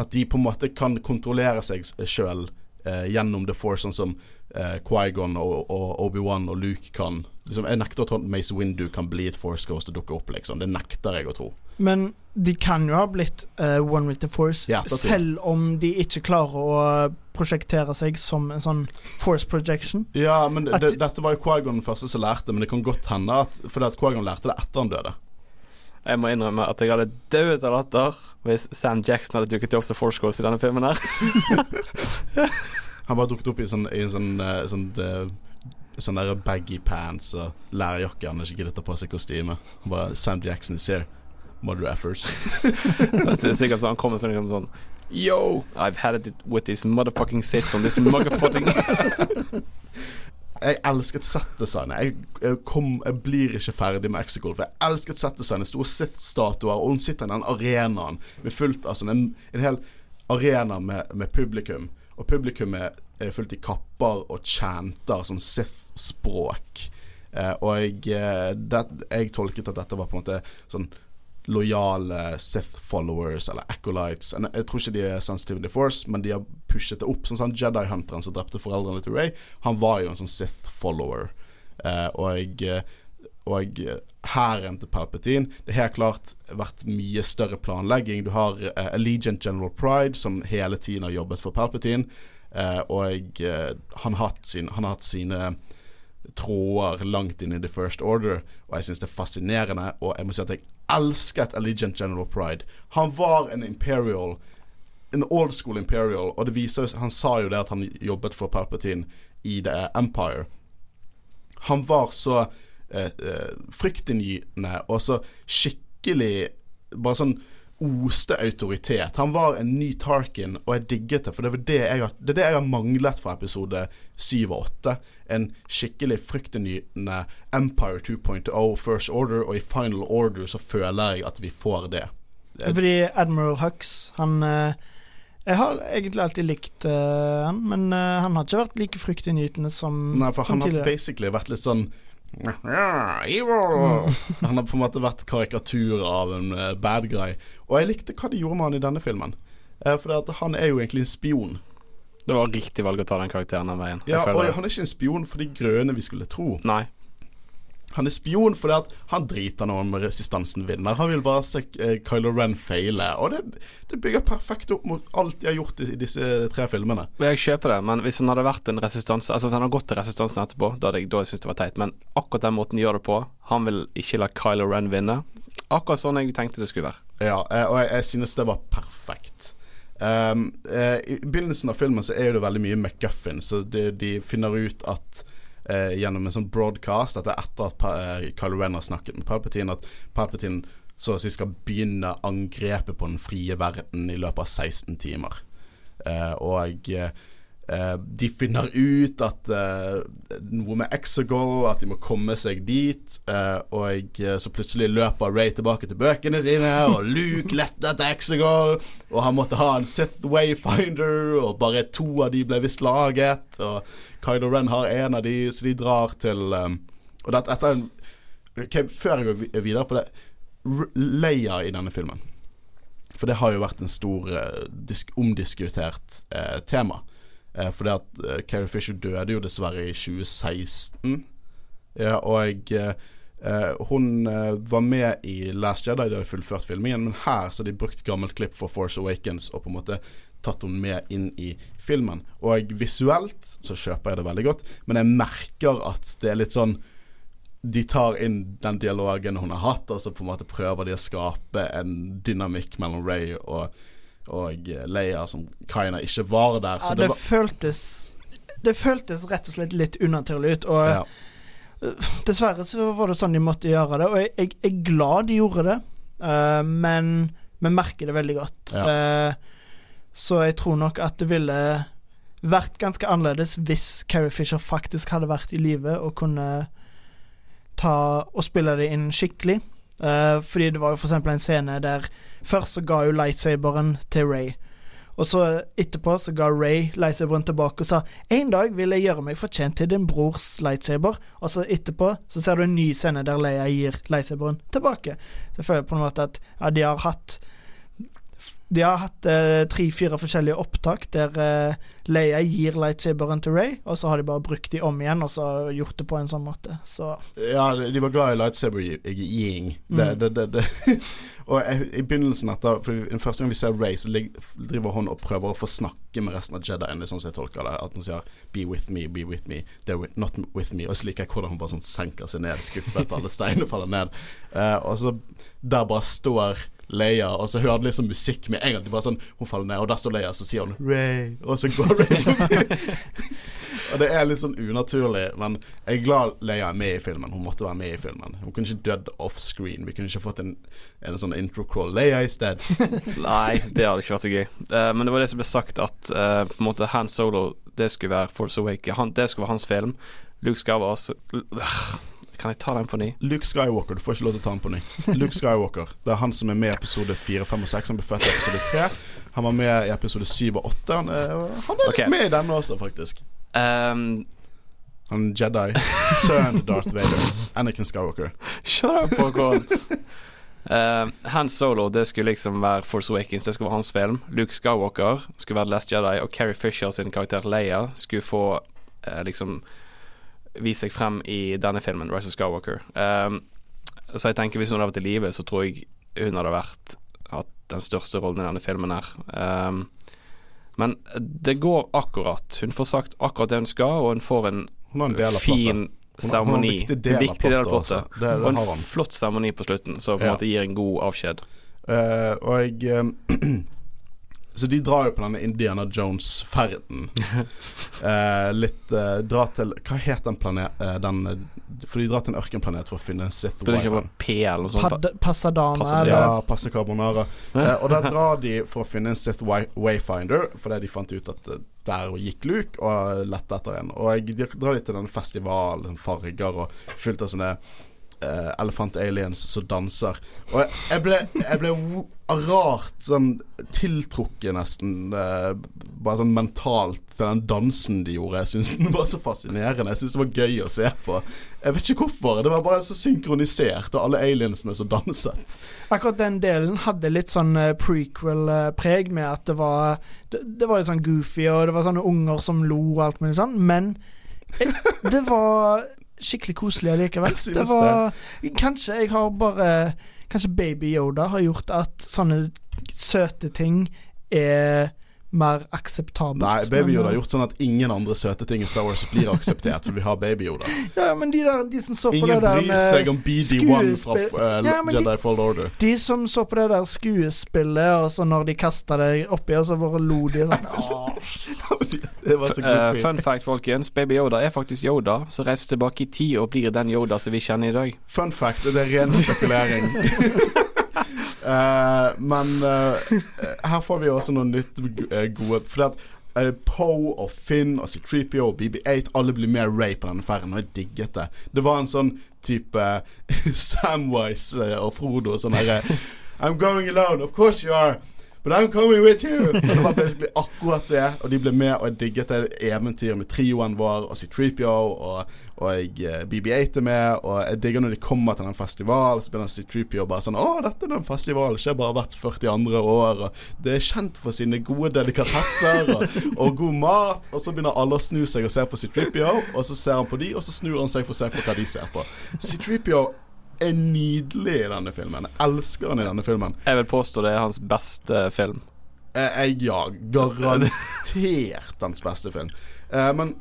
at de på en måte kan kontrollere seg sjøl uh, gjennom The Force, sånn som uh, Quaigon og, og Obi-Wan og Luke kan. Liksom, jeg nekter å tro at Mace Windu kan bli et Force Ghost og dukke opp, liksom. Det nekter jeg å tro. Men de kan jo ha blitt uh, One with the Force, ja, selv om de ikke klarer å prosjektere seg som en sånn Force projection. Ja, men det, dette var jo Quaigon den første som lærte, men det kan godt hende at fordi at Quaigon lærte det etter han døde. Jeg må innrømme at jeg hadde dødd av latter hvis Sam Jackson hadde dukket opp som Force Ghost i denne filmen her. Han bare dukket opp i, sånn, i en sånn, uh, sånn, uh, sånn der baggy pants og lærerjakke. Han ikke gidder ta på seg kostyme. Bare Sam Jackson is here. Mother effers. det er sikkert sånn Han kommer sånn, sånn Yo, I've had it with these motherfucking sits on this motherfucking Jeg elsket settdesignet. Jeg, jeg, jeg blir ikke ferdig med Exicol. for jeg elsket settdesignet. Store Sith-statuer, og hun sitter i den arenaen med fullt av sånn en, en hel arena med, med publikum. Og publikummet er fullt i kapper og chanter sånn Sith-språk. Eh, og jeg, det, jeg tolket at dette var på en måte sånn lojale Sith followers eller acolytes. Jeg tror ikke de er sensitive to force, men de har pushet det opp. Sånn som Jedi-hunteren som drepte foreldrene til Ray, han var jo en sånn Sith follower. Eh, og og hæren til Palpatine Det har klart vært mye større planlegging. Du har uh, Allegiant General Pride, som hele tiden har jobbet for Palpatine. Uh, og uh, han, har sin, han, har hatt sine tråder langt inn i The First Order, og jeg syns det er fascinerende. Og jeg må si at jeg elsket Allegiant General Pride. Han var en imperial, en old school imperial, og det viser Han sa jo det at han jobbet for Palpatine i The Empire. Han var så fryktinngytende og så skikkelig Bare sånn oste autoritet. Han var en ny Tarkin, og jeg digget det. For det, var det, jeg har, det er det jeg har manglet fra episode 7 og 8. En skikkelig fryktinngytende Empire 2.0 First Order, og i Final Order så føler jeg at vi får det. Fordi Admiral Hux, han eh, Jeg har egentlig alltid likt han, men han har ikke vært like fryktinngytende som, Nei, for han tidligere. har basically vært litt sånn Mm. Han har på en måte vært karikatur av en uh, bad guy. Og jeg likte hva de gjorde med han i denne filmen. Uh, for han er jo egentlig en spion. Det var riktig valg å ta den karakteren den veien. Ja, og han er ikke en spion for de grønne vi skulle tro. Nei han er spion fordi at han driter nå om resistansen vinner. Han vil bare se uh, Kylo Ren feile. Og det, det, bygger perfekt opp mot alt de har gjort i, disse tre filmene. Jeg kjøper det, men hvis han hadde vært en resistanse Altså hvis han hadde gått til resistansen etterpå, da hadde jeg, da syntes det var teit. Men akkurat den måten de gjør det på Han vil ikke la Kylo Ren vinne. Akkurat sånn jeg tenkte det skulle være. Ja, eh, og jeg, jeg synes det var perfekt. Um, I begynnelsen av filmen så er det veldig mye McGuffin, så de, de finner ut at eh, gjennom en sånn broadcast, dette etter at eh, Kylo Ren har snakket med Palpatine, at Palpatine så å si skal begynne angrepet på den frie verden i løpet av 16 timer. Eh, og eh, Uh, de finner ut at uh, noe med Exegol, at de må komme seg dit. Uh, og så plutselig løper Ray tilbake til bøkene sine, og Luke lette etter Exegol. Og han måtte ha en Sith Wayfinder, og bare to av de ble visst laget. Og Kylo Ren har en av de, så de drar til um, Og dette, etter okay, Før jeg går videre på det Leia i denne filmen. For det har jo vært en stor omdiskutert tema. Eh, fordi at eh, Carrie Fisher døde jo dessverre i 2016. Ja, og uh, hun uh, var med i Last Jedi, de hadde fullført filmingen, men her så har de brukt gammelt klipp for Force Awakens og på en måte tatt henne med inn i filmen. Og visuelt så kjøper jeg det veldig godt, men jeg merker at det er litt sånn de tar inn den dialogen hun har hatt, og så på en måte prøver de å skape en dynamikk mellom Ray og og Leia som Kaina ikke var der. ja, det, det var føltes Det føltes rett og slett litt unaturlig ut. Og ja. dessverre så var det sånn de måtte gjøre det. Og jeg, jeg er glad de gjorde det, uh, men vi merker det veldig godt. Ja. Uh, så jeg tror nok at det ville vært ganske annerledes hvis Carrie Fisher faktisk hadde vært i live og kunne ta og spille det inn skikkelig. Uh, fordi det var jo f.eks. en scene der Først så ga jo lightsaberen til Ray. Og så etterpå så ga Ray lightsaberen tilbake og sa En dag vil jeg gjøre meg fortjent til din brors lightsaber. Og så etterpå så ser du en ny scene der Leia gir lightsaberen tilbake. Så jeg føler på en måte at ja, de har hatt de har hatt eh, tre-fire forskjellige opptak der eh, Leia gir lightsaberen til Ray, og så har de bare brukt de om igjen og så gjort det på en sånn måte. Så. Ja, de var glad i lightsaber-ying. Mm. Og i begynnelsen etter For Den første gang vi ser Ray, så driver hun og prøver å få snakke med resten av Jedien, sånn som jeg tolker det. At hun sier 'be with me, be with me', they're not with me. Og så liker jeg hvordan hun bare sånn senker seg ned, skuffet, alle steiner faller ned. Eh, og så der bare står Leia, og så hører du liksom musikk med en gang. Det bare sånn, Hun faller ned, og der står Leia, og så sier hun 'Ray', og så går Ray forbi. og det er litt sånn unaturlig, men jeg er glad Leia er med i filmen. Hun måtte være med i filmen. Hun kunne ikke dødd offscreen. Vi kunne ikke fått en, en sånn intro-crawl. Leia i sted. Nei, det hadde ikke vært så gøy. Uh, men det var det som ble sagt, at uh, på en måte Han Solo, det skulle være Force Awake. Han, det skulle være hans film. Luke Skywalker også uh, kan jeg ta den på ny? Luke Skywalker. Du får ikke lov til å ta den på ny. Luke Skywalker. Det er han som er med i episode 4, 5 og 6. Han ble født i episode 3. Han var med i episode 7 og 8. Han er, han er okay. litt med i denne også, faktisk. Um, Han Jedi. Sønnen Darth Vader. Anakin Skywalker. Shut up, Håkon. Uh, Han Solo det skulle liksom være Force Awakens, det skulle være hans film. Luke Skywalker skulle være The Last Jedi, og Carrie Fisher sin karakter Leia skulle få uh, liksom vise seg frem i denne filmen, Rise of Skywalker. Um, så jeg tenker hvis hun hadde vært i live, så tror jeg hun hadde vært hatt den største rollen i denne filmen her. Um, men det går akkurat. Hun får sagt akkurat det hun skal, og hun får en, en fin seremoni. En viktig del av plottet. Og en flott seremoni på slutten, som på en ja. måte gir en god avskjed. Uh, og jeg um, Så de drar jo på denne Indiana Jones-ferden. eh, litt eh, Dra til Hva het den planeten eh, For de drar til en ørkenplanet for å finne en Sith Wifi. Passadana. Ja, Pasta Carbonara. og der drar de for å finne en Sith Wayfinder, fordi de fant ut at der gikk Luke og lette etter en. Og jeg drar litt til denne festivalen, farger og fullt av sånne uh, elefant-aliens som danser. Og jeg, ble, jeg ble rart sånn tiltrukket, nesten, uh, bare sånn mentalt, til den dansen de gjorde. Jeg syns den var så fascinerende. Jeg syns det var gøy å se på. Jeg vet ikke hvorfor. Det var bare så synkronisert, og alle aliensene som danset. Akkurat den delen hadde litt sånn uh, prequel-preg, med at det var det, det, var litt sånn goofy, og det var sånne unger som lo og alt mulig sånn, men det var skikkelig koselig allikevel. Det var Kanskje jeg har bare Kanskje Baby Yoda har gjort at sånne søte ting er mer akseptabelt. Nei, Baby Yoda har gjort sånn at ingen andre søte ting i Star Wars blir akseptert, for vi har Baby Yoda. Ja, men de der de som så ingen på det der Ingen bryr seg om BD1 fra uh, ja, Jedi de, Fall Order. De som så på det der skuespillet, og så når de kasta det oppi, og så bare lo de sånn det var så uh, Fun fact, folkens. Baby Yoda er faktisk Yoda, som reiser tilbake i tid og blir den Yoda som vi kjenner i dag. Fun fact, det er ren spekulering. Uh, men uh, her får vi også noe nytt uh, gode Fordi at Poe og Finn og C3PO og BB8 alle blir mer Ray på denne ferden, og jeg digget det. Det var en sånn type Samwise og Frodo og sånn herre I'm going alone, of course you are. But I'm coming with you! Og det var basically akkurat det, og de ble med, og jeg digget det eventyret med trioen vår og C3PO og, og BB8 er med, og jeg digger når de kommer til den festivalen, så begynner C3PO bare sånn Å, dette er den festivalen, ikke bare 40 andre år, og det er kjent for sine gode delikatesser og, og god mat, og så begynner alle å snu seg og se på C3PO, og så ser han på de, og så snur han seg for å se på hva de ser på. C3PO er nydelig i denne filmen. Jeg elsker han i denne filmen. Jeg vil påstå det er hans beste film. Eh, ja, garantert hans beste film. Eh, men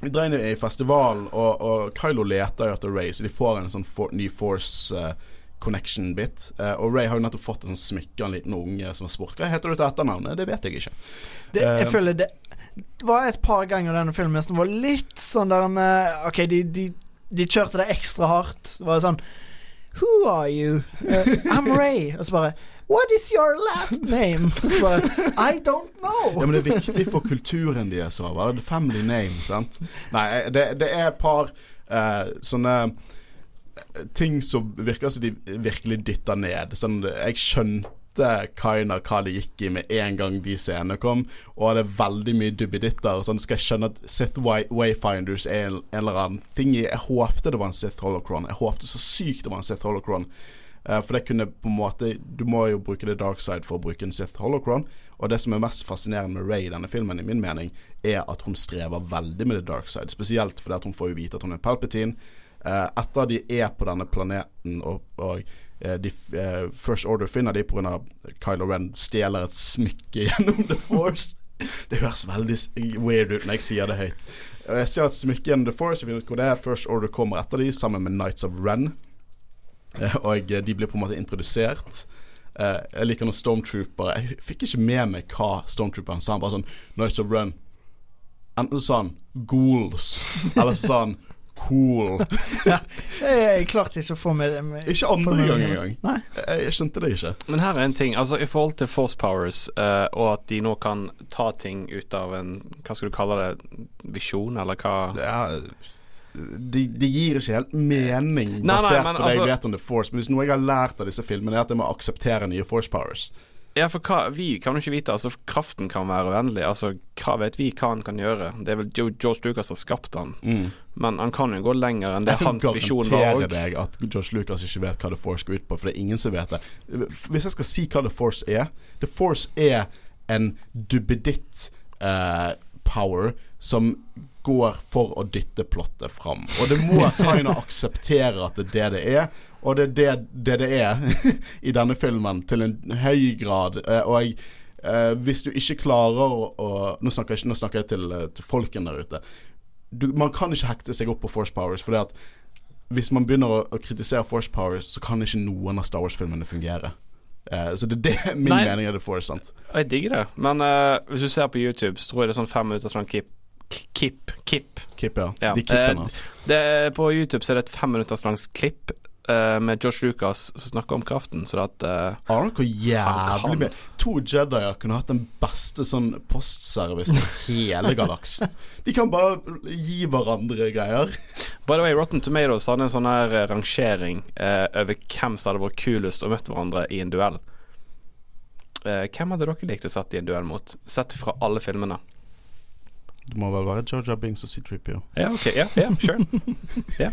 vi drar inn i festival, og, og Kylo leter jo etter Ray, så de får en sånn for, ny Force uh, connection-bit. Uh, og Ray har jo nettopp fått en sånn smykke av en liten unge som har spurt hva heter du til etternavn. Det vet jeg ikke. Det, jeg uh, føler det var et par ganger denne filmen som var litt sånn der OK, de, de de kjørte det ekstra hardt. Det var sånn Who are you? Uh, I'm Ray. Og så bare What is your last name? Og så bare I don't know. Ja, Men det er viktig for kulturen deres òg. Family name, sant. Nei, det, det er et par uh, sånne ting som virker som de virkelig dytter ned. Sånn, jeg skjønte skjønte kinda hva det gikk i med en gang de scenene kom, og det er veldig mye duppeditter. Sånn skal jeg skjønne at Sith Wayfinders er en, en, eller annen ting i Jeg håpte det var en Sith Holocron. Jeg håpte så sykt det var en Sith Holocron. Uh, for det kunne på en måte Du må jo bruke det dark side for å bruke en Sith Holocron. Og det som er mest fascinerende med Ray i denne filmen, i min mening, er at hun strever veldig med det dark side. Spesielt fordi at hun får jo vite at hun er Palpatine. Uh, etter de er på denne planeten og, og de, uh, First Order finner de pga. Kylo Ren stjeler et smykke gjennom The Force. det høres veldig weird ut når jeg sier det høyt. Jeg stjeler et smykke gjennom The Force, jeg finner ut hvor det er. First Order kommer etter de, sammen med Nights of Ren. Uh, og de blir på en måte introdusert. Jeg liker når Stormtrooper Jeg fikk ikke med meg hva Stormtrooperen sa. Han bare sånn Nights of Ren. Enten sånn Ghouls, eller sånn cool. ja, jeg klarte ikke å få med det. Ikke andre gang engang. Jeg, jeg skjønte det ikke. Men her er en ting. Altså I forhold til Force Powers, uh, og at de nå kan ta ting ut av en Hva skal du kalle det? Visjon, eller hva? Ja de, de, gir ikke helt mening basert nei, nei, på det altså, jeg vet om The Force. Men hvis noe jeg har lært av disse filmene, er at jeg må akseptere nye Force Powers. Ja, for hva, vi kan jo ikke vite. Altså, kraften kan være uendelig. Altså, hva vet vi hva han kan gjøre? Det er vel George Lucas som har skapt han. Mm. Men han kan jo gå lenger enn det hans visjon var. Jeg kan garantere deg at George Lucas ikke vet hva The Force går ut på, for det er ingen som vet det. Hvis jeg skal si hva The Force er The Force er en dubbeditt uh, power som går for å dytte plottet fram. Og det må Kaina akseptere at det er det det er. Og det er det det, det er i denne filmen, til en høy grad. Uh, og jeg, uh, hvis du ikke klarer å, å nå, snakker jeg, nå, snakker jeg, til, til folken der ute. Du, man kan ikke hekte seg opp på Force Powers. Fordi at hvis man begynner å, å kritisere Force Powers, så kan ikke noen av Star Wars-filmene fungere. Uh, så det er det min Nei, mening er det Force. sant Jeg digger det. Men uh, hvis du ser på YouTube, så tror jeg det er sånn fem minutter sånn kip. Kip. Kip. Kip, ja. ja. De kippene, altså. Det, på YouTube så er det et fem minutters langs klipp uh, med George Lucas som snakker om kraften. Så at uh, Ark og jævlig mye To Jedier kunne hatt den beste sånn postservice i hele galaksen. De kan bare gi hverandre greier. By the way, Rotten Tomatoes hadde en sånn her eh, rangering uh, over hvem som hadde vært kulest å møte hverandre i en duell. Uh, hvem hadde dere likt å sette i en duell mot, sett fra alle filmene? Det må vel være Georgia Bings og C-Tripio. Ja, ok, ja, yeah, yeah, sure. yeah.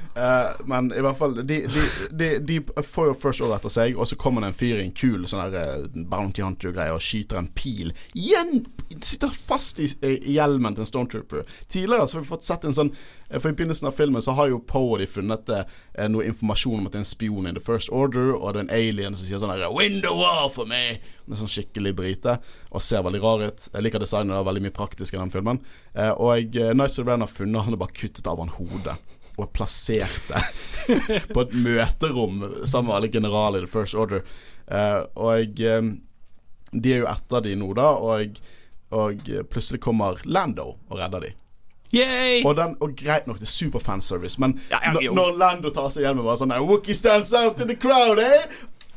Uh, men i hvert fall de, de, de, de, får jo first order etter seg, og så kommer det en fyr i en kul sånn der uh, Bounty Hunter-greie og skyter en pil. Igjen! Sitter fast i, i hjelmen til en Stormtrooper. Tidligere så har vi fått sett en sånn uh, For i begynnelsen av filmen så har jo Poe og de funnet noe informasjon om at det er en spion in the First Order, og det er en alien som sier sånn her 'Window war for me!' Med sånn skikkelig brite, og ser veldig rar ut. Jeg liker designet, det er veldig mye praktisk i den filmen. og Nights of Ren har funnet Han og bare kuttet av han hodet og plasserte på et møterom sammen med alle generaler i The First Order. Uh, og um, de er jo etter de nå, da, og, og plutselig kommer Lando og redder de. Yay! Og, den, og greit nok, det er super fanservice, men ja, ja, når Lando tar seg hjelmen, bare sånn Wookie stands out in the crowd, eh?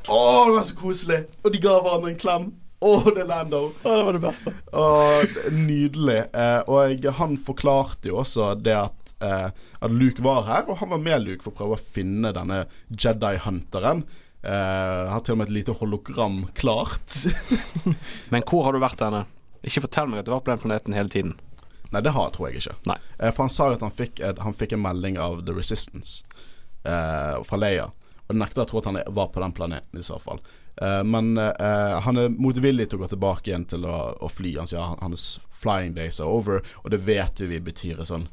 Å, oh, det var så koselig. Og de ga hverandre en klem. Å, oh, det er Lando. Oh, det var det beste. Og, nydelig. Uh, og han forklarte jo også det at eh, at Luke var her, og han var med Luke for å prøve å finne denne Jedi-hunteren. Eh, har til og med et lite hologram klart. Men hvor har du vært henne? Ikke fortell meg at du var på den planeten hele tiden. Nei, det har, jeg, tror jeg ikke. Nei. Eh, for han sa at han fikk, han fikk, en melding av The Resistance eh, fra Leia. Og nekter å tro at han var på den planeten, i så fall. Uh, men uh, han er motvillig til å gå tilbake igjen til å, å fly. Han sier hans flying days are over, og det vet vi betyr sånn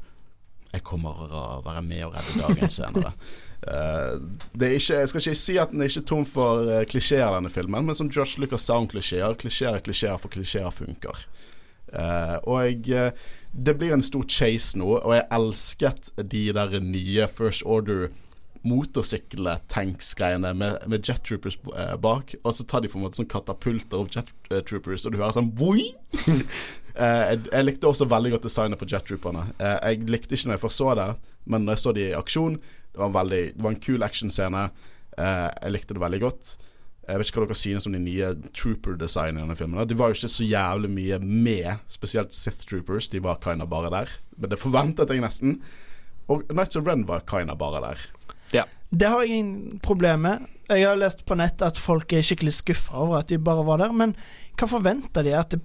jeg kommer å være med og redde dagen senere. Uh, ikke, jeg skal ikke si at den er ikke tom for uh, klisjeer, denne filmen, men som Josh Lucas sa om klisjeer, klisjeer er klisjeer, for klisjeer funker. Uh, og jeg, det blir en stor chase nå, og jeg elsket de der nye First Order motorsykle-tanks-greiene med, med jet troopers eh, bak. Og så tar de på en måte sånn katapulter opp jet eh, troopers, og du hører sånn boing! eh, jeg, jeg, likte også veldig godt designet på jet trooperne. Eh, jeg likte ikke når jeg først så det, men når jeg så de i aksjon, det var en, veldig, det var en kul actionscene. Eh, jeg likte det veldig godt. Jeg vet ikke hva dere synes om de nye trooper-designene i filmen. De var jo ikke så jævlig mye med, spesielt Sith Troopers. De var kinda bare der. Men det forventet jeg nesten. Og Nights of Ren var kinda bare der. Ja. Det har jeg ingen problem med. Jeg har lest på nett at folk er skikkelig skuffa over at de bare var der, men hva forventer de? At, det,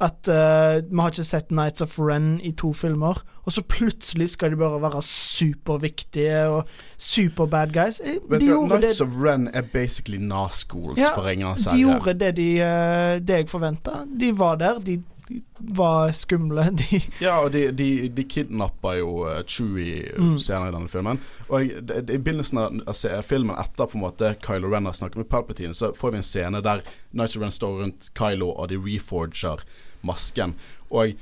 at uh, vi har ikke sett Nights of Ren i to filmer, og så plutselig skal de bare være superviktige og super bad guys. Eh, de Nights of Ren er basically Naskools ja, for ingen De gjorde det, de, uh, det jeg forventa. De var der. De var skumle. De ja, og de, de, de kidnapper jo uh, Chewie mm. senere i denne filmen. Og jeg, de, i begynnelsen av altså, filmen, etter på en måte Kylo Ren har snakket med Palpatine, så får vi en scene der Nigel Ren står rundt Kylo, og de reforger masken. Og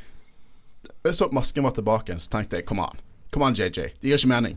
så masken var tilbake, så tenkte jeg kom an. Kom an, JJ. Det gir ikke mening.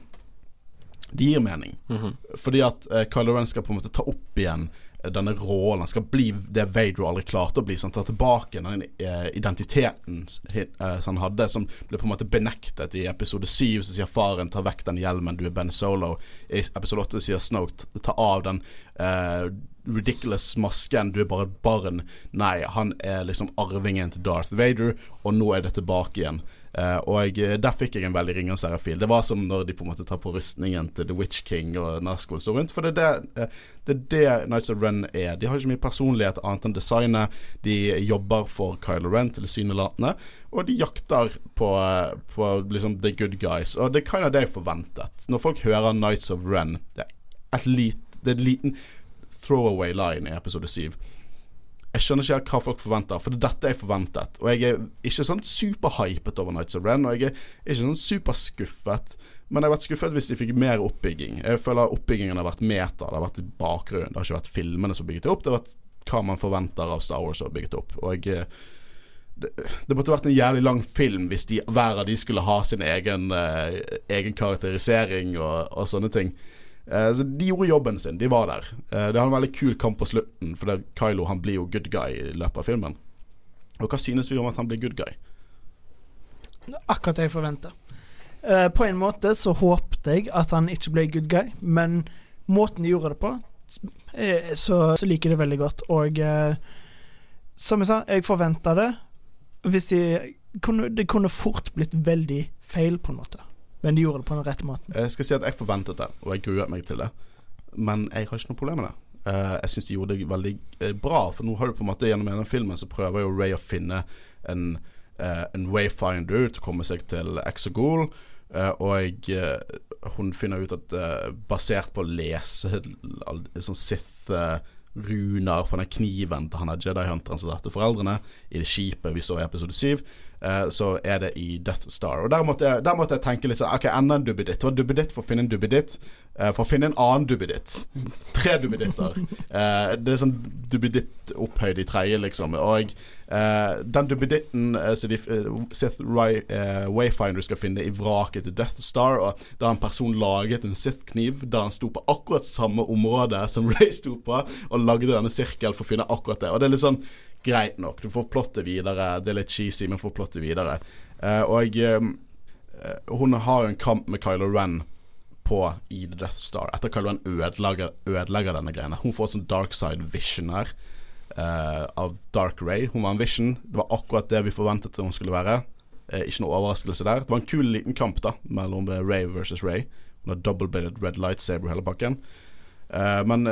Det gir mening. Mm -hmm. Fordi at uh, Kylo Ren skal på en måte ta opp igjen denne rollen Han skal bli det Vader aldri klarte å bli. Sånn, ta tilbake den eh, identiteten eh, som han hadde, som ble på en måte benektet i episode 7. Så sier faren 'ta vekk den hjelmen, du er Ben Solo'. I episode 8 sier Snoke 'ta av den uh, ridiculous masken, du er bare et barn'. Nei, han er liksom arvingen til Darth Vader, og nå er det tilbake igjen. Uh, og der fikk jeg en veldig Ringenes herre-fil. Det var som når de på en måte tar på rustningen til The Witch King og Nazgul står rundt. For det er det, uh, det er det Nights of Ren er. De har ikke mye personlighet annet enn designet. De jobber for Kylo Ren tilsynelatende, og de jakter på, på liksom the good guys. Og det kind of det jeg forventet. Når folk hører Nights of Ren, det er et lit, det er en liten throwaway line i episode 7. Jeg skjønner ikke hva folk forventer, for det er dette jeg forventet. Og jeg er ikke sånn superhypet over Nights of Ren, og jeg er ikke sånn superskuffet. Men jeg har vært skuffet hvis de fikk mer oppbygging. Jeg føler oppbyggingen har vært meta, det har vært i bakgrunnen. Det har ikke vært filmene som bygget det opp, det har vært hva man forventer av Star Wars som har bygget opp. Og jeg det, det, måtte vært en jævlig lang film hvis de, hver av de skulle ha sin egen, eh, egen karakterisering og, og sånne ting. Uh, så De gjorde jobben sin, de var der. Uh, det har en veldig kul kamp på slutten, for det, Kylo han blir jo good guy i løpet av filmen. Og hva synes vi om at han blir good guy? Akkurat det jeg forventa. Uh, på en måte så håpte jeg at han ikke ble good guy, men måten de gjorde det på, så, så liker jeg det veldig godt. Og som jeg sa, jeg forventa det. Hvis de kunne, Det kunne fort blitt veldig feil, på en måte. Men de gjorde det på den rette måten. Jeg skal si at jeg forventet det, og jeg gruet meg til det. Men jeg har ikke noe problem med det. Uh, jeg syns de gjorde det veldig uh, bra. For nå har du på en måte gjennom denne filmen så prøver jo Ray å finne en, uh, en wayfinder til å komme seg til Exegol. og hun finner ut at basert på å lese sånn Sith-runer fra den kniven til han er Jedi-hunteren som drepte foreldrene, i det skipet vi så i episode 7, Eh, så er det i Death Star. Og Der måtte jeg, der måtte jeg tenke litt sånn OK, enda en dubbeditt. Det var dubbeditt for å finne en dubbeditt. Uh, for å finne en annen dubbeditt. Tre dubbeditter. Uh, det er sånn dubbeditt opphøyd i tredje, liksom. Og den dubbeditten så de Sith Wayfinder skal finne i vraket til Death Star, og der en person laget en Sith-kniv der han sto på akkurat samme område som Ray sto på, og lagde denne sirkel for å finne akkurat det. Og det er litt sånn greit nok. Du får plottet videre. Det er litt cheesy, men får plottet videre. Uh, og uh, hun har jo en kamp med Kylo Ren på i The Death Star etter Kylo Ren ødelegger, ødelegger denne greiene. Hun får sånn dark side vision her uh, av Dark Ray. Hun var en vision. Det var akkurat det vi forventet hun skulle være. ikke noe overraskelse der. Det var en kul liten kamp da mellom Ray versus Ray. Hun har double-bladed red lightsaber hele pakken. men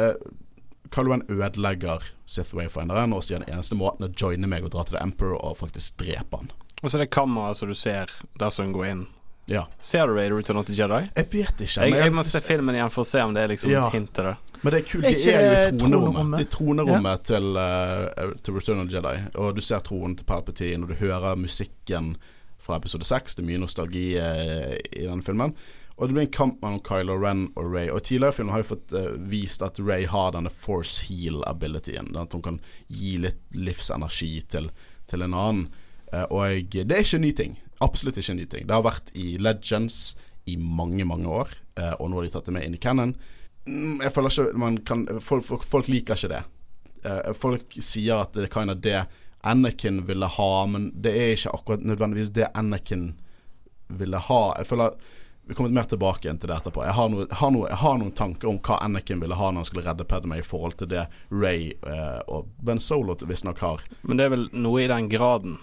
Kylo Ren ødelegger Sith Wayfinderen og sier den eneste måten å joine meg og dra til The Emperor og faktisk drepe han. Og så er det kameraet som du ser der som går inn. Ja. Ser du Raider Return of the Jedi? Jeg vet ikke. Jeg, jeg, må se filmen igjen for å se om det er liksom ja. hint til det. Men det er kult. Det er jo i tronerommet. Det er tronerommet ja. til, uh, til, Return of the Jedi. Og du ser tronen til Palpatine, og du hører musikken fra episode 6. Det er mye nostalgi uh, i denne filmen. Og det blir en kamp mellom Kylo Ren og Ray. Og tidligere i filmen har vi fått uh, vist at Ray har denne force heal-abilityen. At hun kan gi litt livsenergi til, til en annen. Uh, og det er ikke en ny ting. Absolutt ikke en ny ting. Det har vært i Legends i mange, mange år. Uh, og nå har de tatt det med inn i Cannon. Mm, jeg føler ikke kan Folk, folk, folk liker ikke det. folk sier at det er kind of det Anakin ville ha, men det er ikke akkurat nødvendigvis det Anakin ville ha. Jeg føler vi kommer mer tilbake igjen til det etterpå. Jeg har, noe, har noe, jeg har, noen tanker om hva Anakin ville ha når han skulle redde Padme i forhold til det Ray eh, og Ben Solo visstnok har. Men det er vel noe i den graden?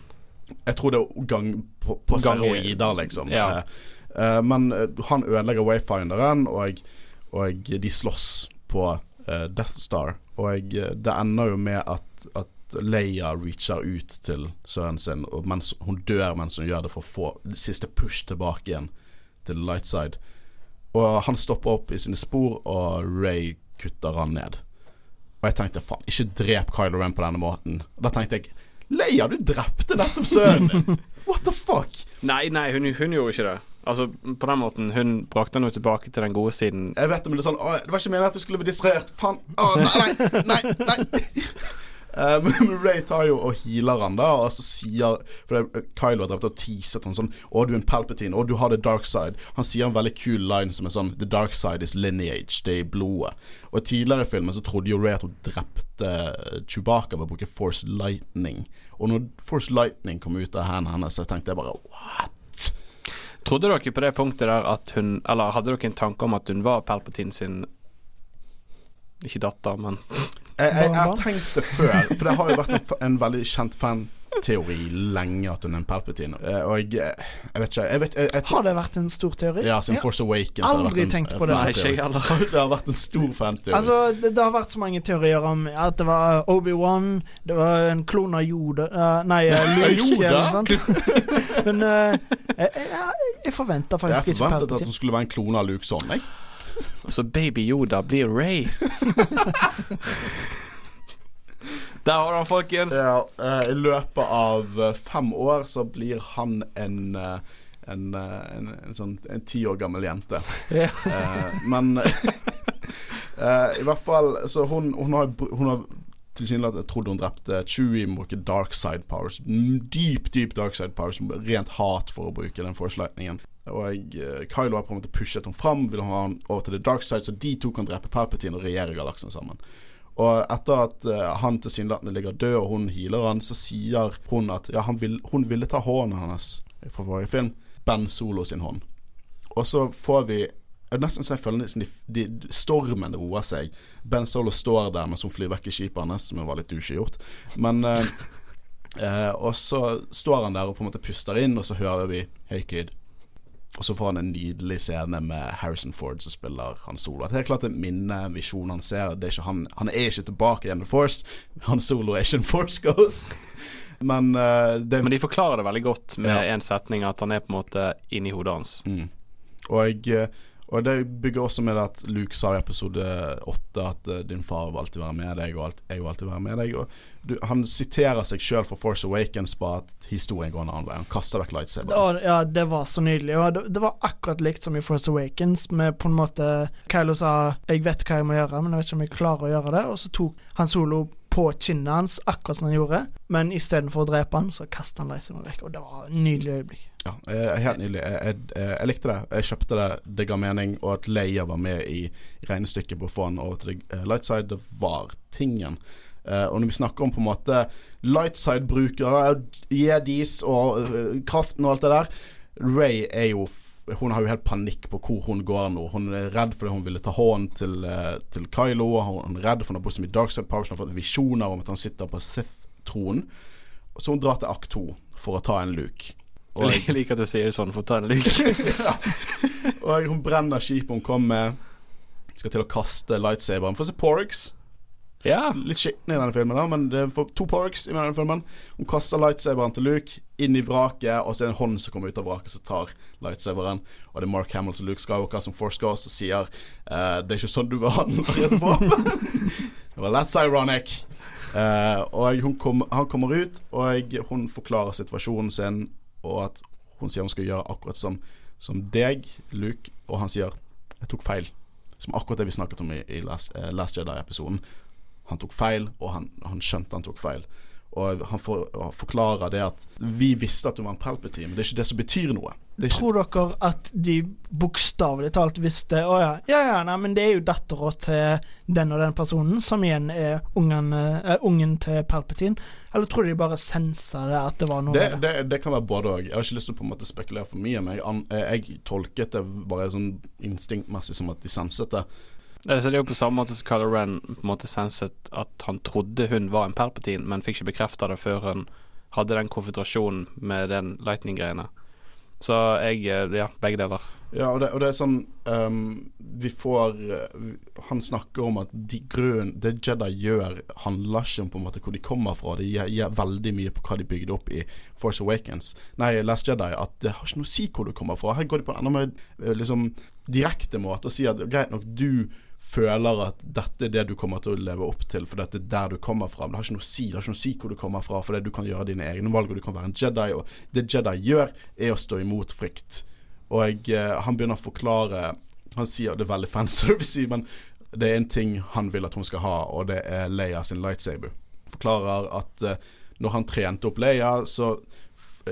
Jeg tror det er gang på, på steroider, liksom. Ja. Eh, eh, men eh, han ødelegger Wayfinderen, og, og de slåss på eh, Death Star. Og det ender jo med at, at Leia reacher ut til sønnen sin, mens hun dør mens hun gjør det, for å få siste push tilbake igjen til Lightside. Og han stopper opp i sine spor, og Ray kutter han ned. Og jeg tenkte faen, ikke drep Kylo Ren på denne måten. Og Da tenkte jeg Leia, du drepte nettopp sønnen! What the fuck? Nei, nei, hun, hun, gjorde ikke det. Altså, på den måten, Hun brakte han jo tilbake til den gode siden. Jeg vet det, men det er sånn å, Det var ikke meningen at du skulle bli distrahert. Faen. Å, nei, nei, nei, nei. Uh, men Ray tar jo og healer han da, og så sier For Kylo har drevet og teaset han sånn 'Å, du er en Palpatine. Å, du har the dark side'. Han sier en veldig kul line som er sånn 'The dark side is lineage'. Det er i blodet. Og tidligere i filmen så trodde jo Ray at hun drepte Chewbacca ved å bruke Force Lightning. Og når Force Lightning kom ut av hendene hennes, så tenkte jeg bare 'what'? Trodde dere på det punktet der at hun Eller hadde dere en tanke om at hun var Palpatine sin Ikke datter, men jeg, jeg, jeg, har tenkt det før, for det har jo vært en, en veldig kjent fan teori lenge at hun er en Palpatine. Uh, og jeg, jeg vet ikke jeg vet, jeg, Har det vært en stor teori? Ja, siden Force Awakens Aldri en, tenkt på det. Nei, ikke heller. det har vært en stor fan-teori. Altså, det, det, har vært så mange teorier om at det var Obi-Wan, det var en klon av Yoda uh, Nei, Luke. Yoda? Men jeg, jeg, jeg forventa faktisk ikke Palpatine. Jeg forventet at hun skulle være en klone av Luke sånn, jeg. Så baby Yoda blir Ray. Der har du han, folkens. Ja, uh, I løpet av uh, fem år så blir han en uh, en, en, en, sånn en ti år gammel jente. Ja. men i hvert fall Så hun, hun har, hun har tilsynelatende trodd hun drepte Chewie med å bruke dark side powers. Dyp, dyp dark side powers. Rent hat for å bruke den force-lightningen. Og jeg, Kylo har på en måte pushet henne fram, vil ha henne over til the dark side, så de to kan drepe Palpatine og regjere galaksen sammen. Og etter at uh, han tilsynelatende ligger død, og hun healer han, så sier hun at ja, vil, hun ville ta hånden hans fra forrige film. Ben Solo sin hånd. Og så får vi Nesten så jeg føler de, de, stormen roer seg. Ben Solo står der mens hun flyr vekk i skipet hans, som var litt gjort Men uh, uh, Og så står han der og på en måte puster inn, og så hører vi Hey kid, og så får han en nydelig scene med Harrison Ford som spiller Han Solo. Det er klart det minne, visjonen han ser. Er han, han, er ikke tilbake igjen i Force. Han Solo er ikke en Force Ghost. Men, uh, det, Men de forklarer det veldig godt med én ja. setning, at han er på en måte inni hodet hans. Mm. Og jeg uh, og det bygger også med at Luke sa i episode åtte at uh, din far vil alltid være med deg, og alt, jeg vil alltid være med deg. Du, han siterer seg sjøl fra Force Awakens på at historien går en annen vei. Han kaster vekk lightsaberen. Ja, det var så nydelig. Og det, det, var akkurat likt som i Force Awakens, med på en måte Kylo sa 'jeg vet hva jeg må gjøre, men jeg vet ikke om jeg klarer å gjøre det', og så tok han solo på kinnet hans, akkurat som han gjorde. Men istedenfor å drepe han, så kastet han lightsaberen vekk. Og det var et nydelig øyeblikk. Ja, helt nydelig. Jeg, jeg, jeg, likte det. Jeg kjøpte det. Det ga mening. Og at Leia var med i regnestykket på å få han over til uh, lightside, det var tingen. Uh, og når vi snakker om på en måte lightside-brukere, jedis og uh, kraften og alt det der Ray er jo hun har jo helt panikk på hvor hun går nå. Hun er redd fordi hun ville ta hånden til, uh, til Kylo. Hun er redd for hun har bodd så mye Darkside Park Hun har fått visjoner om at han sitter på Sith-tronen. Så hun drar til akt to for å ta en Luke. Og jeg liker at du sier det sånn, for å ta en Luke. ja. Og hun brenner skipet hun kom med. Skal til å kaste lightsaberen. Får se Porgs. Ja. Litt skitten i denne filmen, da, men det er to parks i denne filmen. Hun kaster lightsaberen til Luke inn i vraket, og så er det en hånd som kommer ut av vraket som tar lightsaberen. Og det er Mark Hamill og Luke Skywalker som Force Ghost og sier uh, Det er ikke sånn du behandler et våpen. well, that's ironic. Uh, og kom, han kommer ut, og hun forklarer situasjonen sin, og at hun sier hun skal gjøre akkurat som, som deg, Luke, og han sier 'jeg tok feil'. Som akkurat det vi snakket om i, i Last, uh, Last Jedi-episoden. Han tok feil, og han, han skjønte han tok feil. Og han for, forklarer det at vi visste at du var en Palpatine, men det er ikke det som betyr noe. Tror dere at de bokstavelig talt visste Å ja, ja, ja, nei, men det er jo dattera til den og den personen, som igjen er ungen, er ungen til Palpatine? Eller tror de bare sensa det, at det var noe det, det? det, kan være både òg. Jeg har ikke lyst til å på en måte spekulere for mye, men jeg, jeg tolket det bare sånn instinktmessig som at de senset det. Det er jo på samme måte som Kylo Ren på en måte senset at han trodde hun var en Perpetin, men fikk ikke bekrefta det før hun hadde den konfrontasjonen med den lightning-greiene. Så jeg eh, Ja, begge deler. Ja, og det, og det er sånn um, Vi får uh, Han snakker om at de grunn, det Jedi gjør, handler ikke om på en måte hvor de kommer fra. Det gir, gir, veldig mye på hva de bygde opp i Force Awakens. Nei, Last Jedi. At det har ikke noe å si hvor du kommer fra. Her går de på en enda mer eh, liksom, direkte måte og sier at greit nok, du føler at dette er det du kommer til å leve opp til, for dette er der du kommer fra. Men det har ikke noe å si, det har ikke noe å si hvor du kommer fra, for det du kan gjøre dine egne valg, og du kan være en Jedi. Og det Jedi gjør, er å stå imot frykt. Og jeg, eh, han begynner å forklare Han sier det er veldig fanservice, men det er en ting han vil at hun skal ha, og det er Leia sin lightsaber. Forklarer at eh, når han trente opp Leia, så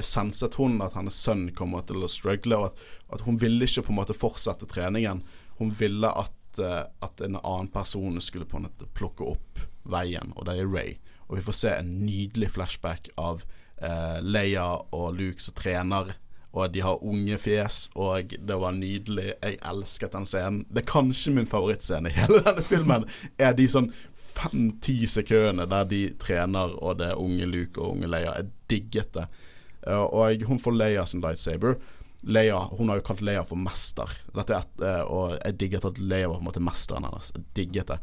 senset hun at hennes sønn kommer til å struggle, og at, at hun ville ikke på en måte fortsette treningen. Hun ville at at, at, en annen person skulle på en måte plukke opp veien, og det er Ray. Og vi får se en nydelig flashback av eh, Leia og Luke som trener, og de har unge fjes, og det var nydelig. Jeg elsket den scenen. Det er kanskje min favorittscene i hele denne filmen. Er de sånn fem-ti sekundene der de trener, og det er unge Luke og unge Leia. Jeg digget det. Uh, og hun får Leia som lightsaber. Leia, Hun har jo kalt Leia for mester. Dette er et, uh, og jeg digget at Leia var på en måte mesteren hennes. Jeg digget det.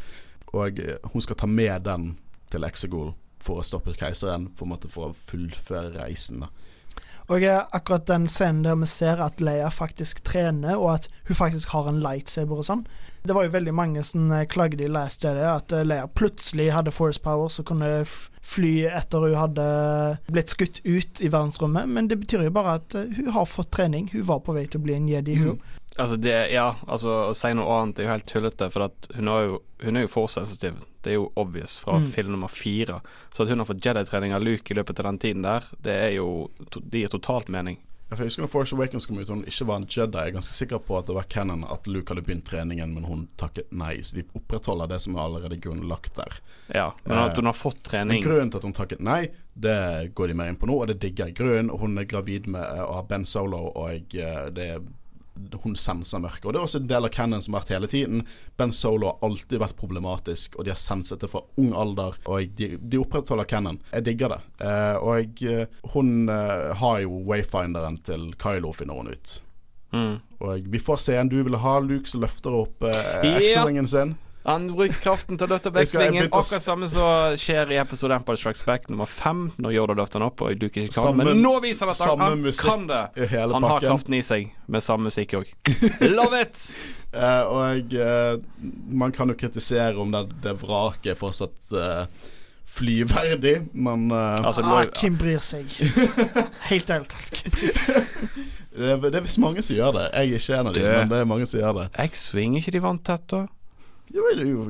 Og uh, hun skal ta med den til Exegol for å stoppe keiseren, på en måte, for å fullføre reisen. da og akkurat den scenen der vi ser at Leia faktisk trener, og at hun faktisk har en lightsaber og sånn. Det var jo veldig mange som eh, klagde i Last Jedi at eh, Leia plutselig hadde force power som kunne fly etter hun hadde blitt skutt ut i verdensrommet, men det betyr jo bare at eh, hun har fått trening. Hun var på vei til å bli en jedi, hun mm. Altså det, ja, altså å si noe annet er jo helt tullete, for at hun, jo, hun er jo for sensitiv. Det er jo obvious fra mm. film nummer fire. Så at hun har fått Jedi-trening av Luke i løpet av den tiden der, det er jo Det gir totalt mening. Jeg husker når Force Awakens kom ut og hun ikke var en Jedi. Jeg er ganske sikker på at det var canon at Luke hadde begynt treningen, men hun takket nei. Så de opprettholder det som er allerede grunnlagt der. Ja, men at hun har fått trening Men Grunnen til at hun takket nei, det går de mer inn på nå, og det digger jeg. Grunnen Hun er gravid med uh, Ben Solo, og jeg, det er hun senser mørket. Og Det er også en del av canon som har vært hele tiden. Ben Solo har alltid vært problematisk, og de har senset det fra ung alder. Og de, de opprettholder canon. Jeg digger det. Eh, og jeg, hun eh, har jo wayfinderen til Kylo, finner hun ut. Mm. Og vi får se en du vil ha, Luke som løfter opp eh, X-ringen sin. Han bruker kraften til å løfte backsvingen. Akkurat samme som skjer i episode Empire Strikes Back nummer fem, når Yoda løfter den opp og Duke ikke kan. Men nå viser han at han, han kan det! Han har kraften i seg, med samme musikk òg. Love it! Uh, og uh, man kan jo kritisere om det, det vraket er fortsatt uh, flyverdig, men altså, ah, Kim bryr seg. Helt ærlig talt, bryr seg. det, det er visst mange som gjør det. Jeg er ikke en av dem, men det er mange som gjør det. X-Wing, ikke de vant tett, da? Jo,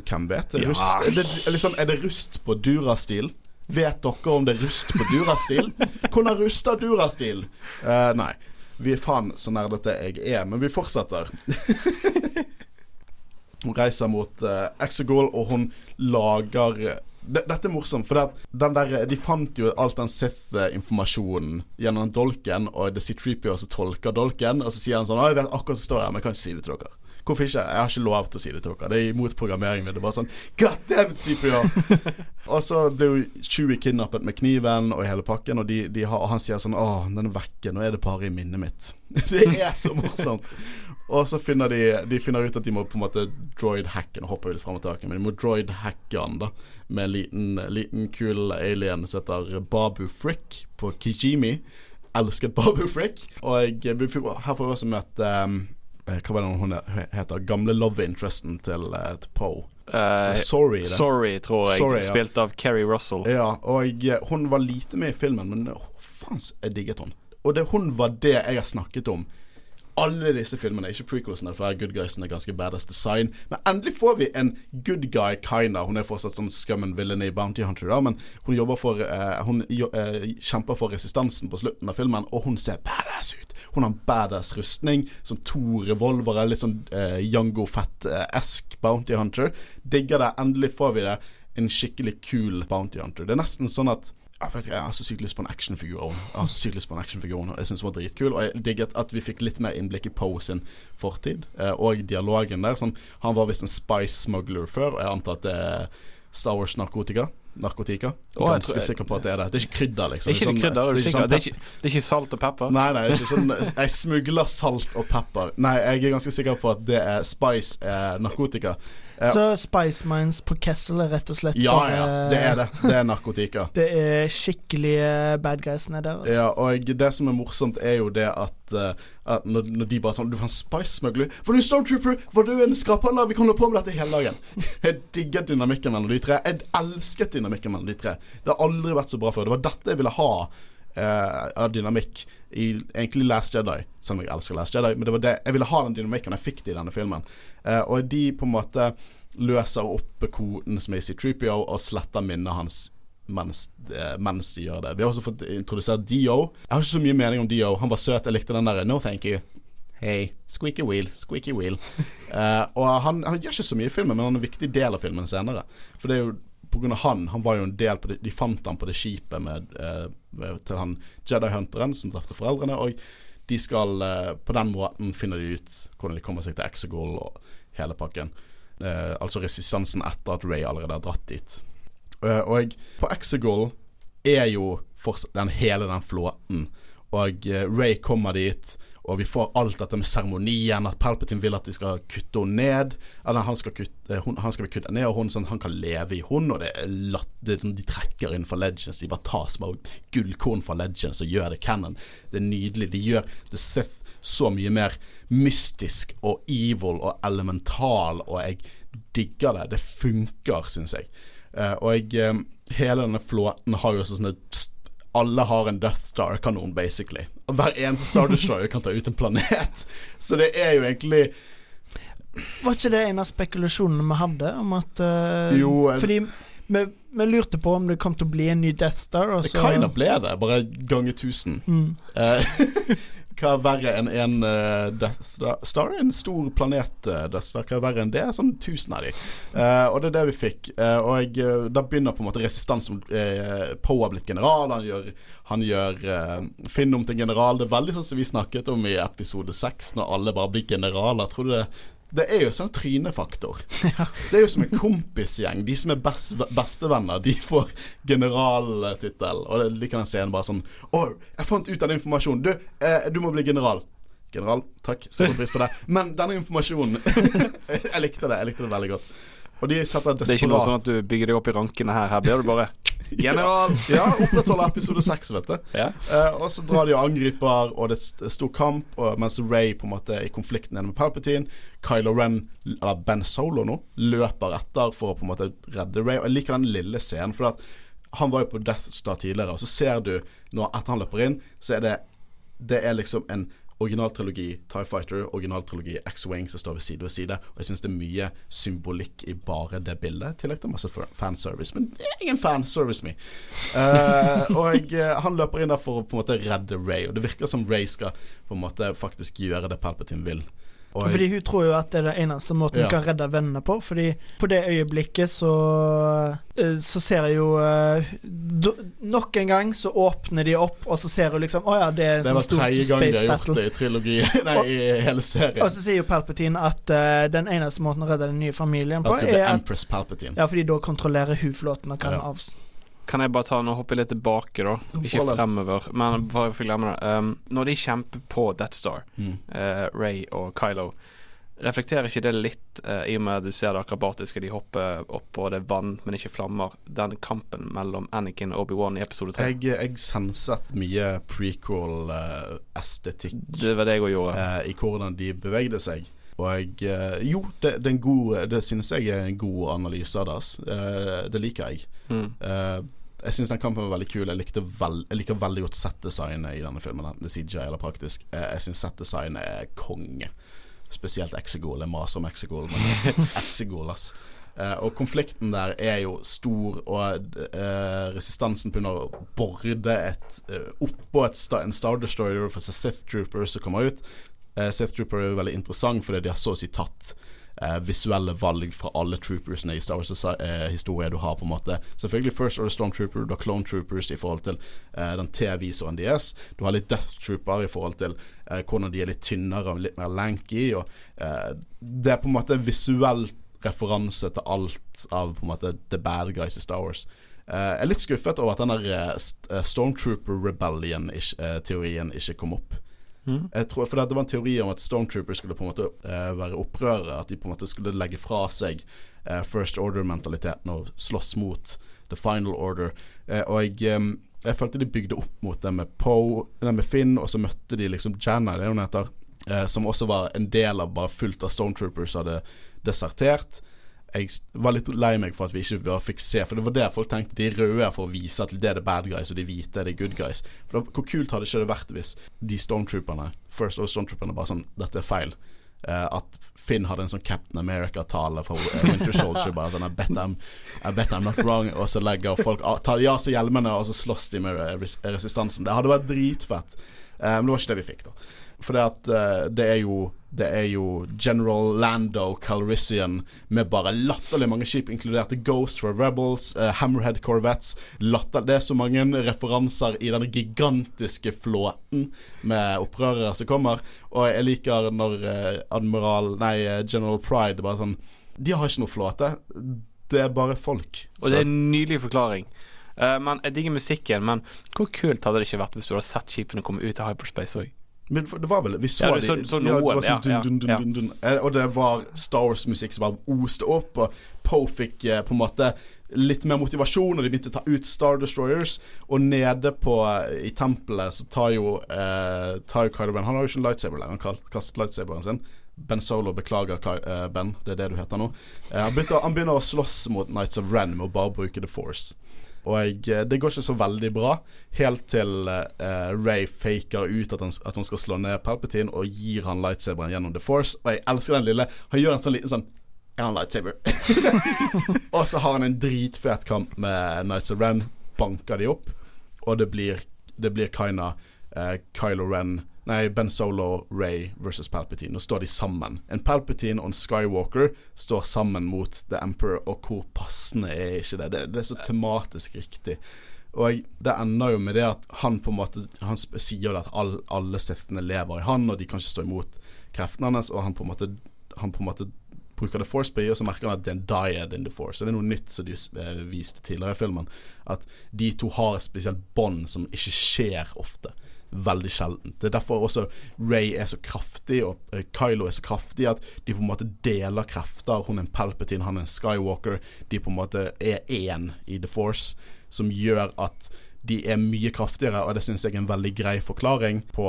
hvem vet? Ja. Rust, er, det, liksom, er det rust på Durastil? Vet dere om det er rust på Durastil? Hvordan ruster Durastil? Uh, nei. Vi er faen så nerdete jeg er, men vi fortsetter. hun reiser mot uh, Exegol, og hun lager dette er morsomt, for de fant jo alt den Sith-informasjonen gjennom dolken, og det er C3PO som tolker dolken, og så sier han sånn 'Jeg vet akkurat som står her, men jeg kan ikke si det til dere'. Hvorfor ikke? Jeg har ikke lov til å si det til dere. Det er imot programmeringen min. Det er bare sånn God damn it, CPR! og så blir jo Chewie kidnappet med kniven og hele pakken, og, de, de har, og han sier sånn Å, den er vekke. Nå er det bare i minnet mitt. det er så morsomt. Og så finner de De finner ut at de må på en måte droid-hacke Nå hopper vi litt fram og tilbake, men de må droid-hacke han da med en liten, liten kul alien som heter Babu Frick på Kijimi. Elsket Babu Frick. Og her får vi også møte um, hva var det hun heter? Gamle love interesten til, uh, til Poe. Uh, sorry, sorry, tror jeg. Sorry, ja. Spilt av Kerry Russell. Ja, og hun var lite med i filmen, men oh, faen, jeg digget hun. Og det, hun var det jeg har snakket om alle disse filmene, ikke prequelsene, for good Guysen er ganske badass design. Men endelig får vi en good guy kinda. Hun er fortsatt sånn scum and villain i Bounty Hunter, da, men hun jobber for uh, Hun uh, kjemper for resistansen på slutten av filmen, og hun ser badass ut. Hun har badass rustning, som to revolvere, litt sånn uh, Jango Fett-esk Bounty Hunter. Digger det. Endelig får vi det. En skikkelig kul Bounty Hunter. Det er nesten sånn at jeg har så sykt lyst på en actionfigur. Jeg har så sykt lyst på en actionfigur Jeg syns det var dritkul. Og jeg digget at vi fikk litt mer innblikk i Poe sin fortid, eh, og dialogen der. Sånn, han var visst en spice smuggler før, og jeg antar at det er Star Wars-narkotika. Narkotika. Oh, jeg ganske sikker på at det er det. Det er ikke krydder, liksom. Ikke sånn, krydder, er det, er sånn det, er ikke, det, er ikke, salt og pepper? Nei, nei, det er ikke sånn Jeg smugler salt og pepper. Nei, jeg er ganske sikker på at det er spice er narkotika. Ja. Så Spice Mines på Kessel er rett og slett Ja, bare, ja, det er det. Det er narkotika. det er skikkelige bad guys nede der. Ja, og det som er morsomt, er jo det at, uh, at når, når, de bare sånn Du var en Spice-smugler. Var du en Stormtrooper? Var du en skraphandler? Vi kan holde på med dette hele dagen. Jeg digget dynamikken mellom de tre. Jeg elsket dynamikken mellom de tre. Det har aldri vært så bra før. Det var dette jeg ville ha uh, av dynamikk i egentlig Last Jedi, selv om jeg elsker Last Jedi. Men det var det jeg ville ha den dynamikken. Jeg fikk det i denne filmen. Uh, og de på en måte løser opp koden som er i C3PO, og sletter minnet hans mens, uh, mens, de gjør det. Vi har også fått introdusert Dio. Jeg har ikke så mye mening om Dio. Han var søt. Jeg likte den derre No thank you. Hey, squeaky wheel, squeaky wheel. Uh, og han, han, gjør ikke så mye i filmen, men han er en viktig del av filmen senere. For det er jo pga. han. Han var jo en del på det, De fant han på det skipet med, med, til han Jedi-hunteren som drepte foreldrene. Og de skal uh, På den måten finner de ut hvordan de kommer seg til Exegol og hele pakken. Eh, altså resistansen etter at Ray allerede har dratt dit. Uh, og på Exegol er jo den hele den flåten, og Ray kommer dit. Og vi får alt dette med seremonien, at Palpatine vil at de skal kutte henne ned. Eller han skal, kutte, hun, han skal kutte ned og hun sånn han kan leve i hun, og det er latt, de trekker inn for Legends. De bare tar små gullkorn fra Legends og gjør det canon. Det er nydelig. De gjør The Sith så mye mer mystisk og evil og elemental, og jeg digger det. Det funker, syns jeg. Uh, og jeg, um, hele denne flåten har jo sånne alle har en Death Star-kanon, basically. Hver eneste Star Destroyer kan ta ut en planet. Så det er jo egentlig Var ikke det en av spekulasjonene vi hadde, om at uh, Jo Fordi vi, vi, lurte på om det kom til å bli en ny Death Star. Og så... Det kind of ble det, bare ganger tusen. Mm. Uh, hva er verre enn en uh, Death Star? En stor planet uh, Death Star. Hva er verre enn det? Sånn tusen av de. Uh, og det er det vi fikk. og da begynner på en måte resistansen. Uh, Poe har blitt general. Han gjør, han gjør Finn om til general. Det er veldig sånn som vi snakket om i episode seks, når alle bare blir generaler. Tror du det det er jo sånn trynefaktor. Ja. Det er jo som en kompisgjeng. De som er best, bestevenner, de får generaltittel. Og det liker den scenen bare sånn Å, jeg fant ut den informasjonen. Du, eh, du må bli general. General, takk. Setter pris på det. Men denne informasjonen Jeg likte det. Jeg likte det veldig godt. Og de setter desperat Det er ikke noe sånn at du bygger deg opp i rankene her. Her blir du bare General! ja, opprettholder episode seks, vet du. Ja. Uh, og så drar de og angriper, og det er stor kamp, og mens Ray på en måte er i konflikten med Palpatine. Kylo Ren, eller Ben Solo nå, løper etter for å på en måte redde Ray. Og jeg liker den lille scenen, for at han var jo på Death Star tidligere, og så ser du, når etter han løper inn, så er det Det er liksom en originaltrilogi TIE Fighter, originaltrilogi X-Wing som står ved side ved side. Og jeg syns det er mye symbolikk i bare det bildet, i tillegg til masse fanservice. Men det er ingen fanservice me. Uh, og uh, han løper inn der for å på en måte redde Ray, og det virker som Ray skal på en måte faktisk gjøre det Palpatine vil. Og fordi hun tror jo at det er den eneste måten ja. hun kan redde vennene på. Fordi på det øyeblikket så eh, Så ser jeg jo uh, Nok en gang så åpner de opp, og så ser hun liksom Å ja, det er en sånn stor space battle. Det var tredje gang de har gjort det i trilogi Nei, og, i hele serien. Og så sier jo Palpatine at uh, den eneste måten å redde den nye familien på, at det er Empress Palpatine. Ja, fordi da kontrollerer hun flåten og kan ja. av kan jeg bare ta Nå hopper jeg litt tilbake, da? Ikke fremover, men bare for å glemme det. Um, når de kjemper på Death Star, mm. uh, Ray og Kylo, reflekterer ikke det litt, uh, i og med at du ser det akrobatiske, de hopper opp og det vann, men ikke flammer, den kampen mellom Anakin og Obi-Wan i episode 3? Jeg, jeg senset mye prequel-estetikk uh, Det var det jeg òg gjorde. I hvordan de bevegde seg. Og jo, det, det, god, det, synes jeg er en god analyse av det. det liker jeg. Mm. Jeg syns den kampen var veldig kul. Jeg, veld, jeg liker veldig godt settdesignet i denne filmen. Enten det er CJ eller praktisk. Jeg, synes syns settdesignet er konge. Spesielt Exegol. Jeg maser om Exegol, men Exegol, ass. Uh, og konflikten der er jo stor, og uh, resistansen begynner å borde et uh, oppå et sta en Star Destroyer for Sith Troopers som kommer ut. Sith Trooper er jo veldig interessant fordi de har så å si tatt eh, visuelle valg fra alle troopersene i Star Wars-historie eh, du har. på en måte Selvfølgelig First Order Stormtrooper, du har Clone Troopers i forhold til eh, den T-visoren deres. Du har litt Death Trooper i forhold til eh, hvordan de er litt tynnere og litt mer lanky. Og, eh, det er på en måte visuell referanse til alt av på en måte the bad guys i Star Wars. Jeg er litt skuffet over at den der Stormtrooper Rebellion-teorien ikke kom opp. Mm. Jeg tror, for Det var en teori om at Stormtroopers skulle på en måte uh, være opprørere. At de på en måte skulle legge fra seg uh, First Order-mentaliteten og slåss mot The Final Order. Uh, og jeg, um, jeg, følte de bygde opp mot det med Poe, det med Finn, og så møtte de liksom Janna, det hun heter, som også var en del av bare fullt av Stormtroopers hadde desertert jeg var litt lei meg for at vi ikke fikk se, for det var det folk tenkte. De røde for å vise at det er the bad guys, og de hvite er the good guys. For da, Hvor kult hadde ikke det vært hvis de stormtrooperne First of Stormtrooperne bare sånn Dette er feil. Uh, at Finn hadde en sånn Captain America-tale fra uh, Winter Soldier. Bare sånn I bet, I'm, I bet I'm not wrong. Og så legger folk tar ja seg hjelmene, og så slåss de med res resistansen. Det hadde vært dritfett. Uh, men det var ikke det vi fikk, da. For det, at, det er jo det er jo General Lando Calrissian med bare latterlig mange skip, inkludert Ghost for Rebels, uh, Hammerhead Corvettes latter, Det er så mange referanser i denne gigantiske flåten med opprørere som kommer. Og jeg liker når uh, admiral Nei, uh, General Pride bare sånn De har ikke noe flåte. Det er bare folk. Og det er en nydelig forklaring. Men Jeg digger musikken, men hvor kult hadde det ikke vært hvis du hadde sett skipene komme ut av hyperspace òg? Men det var vel Vi så, ja, så, så noen, ja, sånn dun, dun, dun, ja, Og det var Star Wars-musikk som bare oste opp, og Poe fikk eh, på en måte litt mer motivasjon, og de begynte å ta ut Star Destroyers. Og nede på eh, i tempelet så tar jo eh, Tar jo Kylo Ben Han har jo ikke en lightsaber lenger, han kastet lightsaberen sin. Ben Solo beklager, uh, Ben. Det er det du heter nå. Uh, han, begynner, han, begynner, å slåss mot Nights of Ren med å bare bruke The Force. Og eh, det går ikke så veldig bra, helt til uh, Ray faker ut at han, at han, skal slå ned Palpatine og gir han lightsaberen gjennom The Force. Og jeg elsker den lille Han gjør en sånn liten sånn Jeg har lightsaber. og så har han en dritfet kamp med Knights of Ren, banker de opp, og det blir, det blir kinda uh, Kylo Ren Nei, Ben Solo, Ray versus Palpatine. Nå står de sammen. En Palpatine og en Skywalker står sammen mot The Emperor, og hvor passende er ikke det? Det, det er så tematisk riktig. Og det ender jo med det at han på en måte Han sier at all, alle sittende lever i han, og de kan ikke stå imot kreftene hans, og han på en måte Han på en måte bruker The Force på og så merker han at det er en dyad in The Force. Og det er noe nytt som de eh, viste tidligere i filmen. At de to har et spesielt bånd som ikke skjer ofte veldig sjeldent. Det er derfor også Ray er så kraftig, og uh, Kylo er så kraftig, at de på en måte deler krefter. Hun er en Palpatine, han er en Skywalker. De på en måte er én i The Force, som gjør at de er mye kraftigere, og det syns jeg er en veldig grei forklaring på,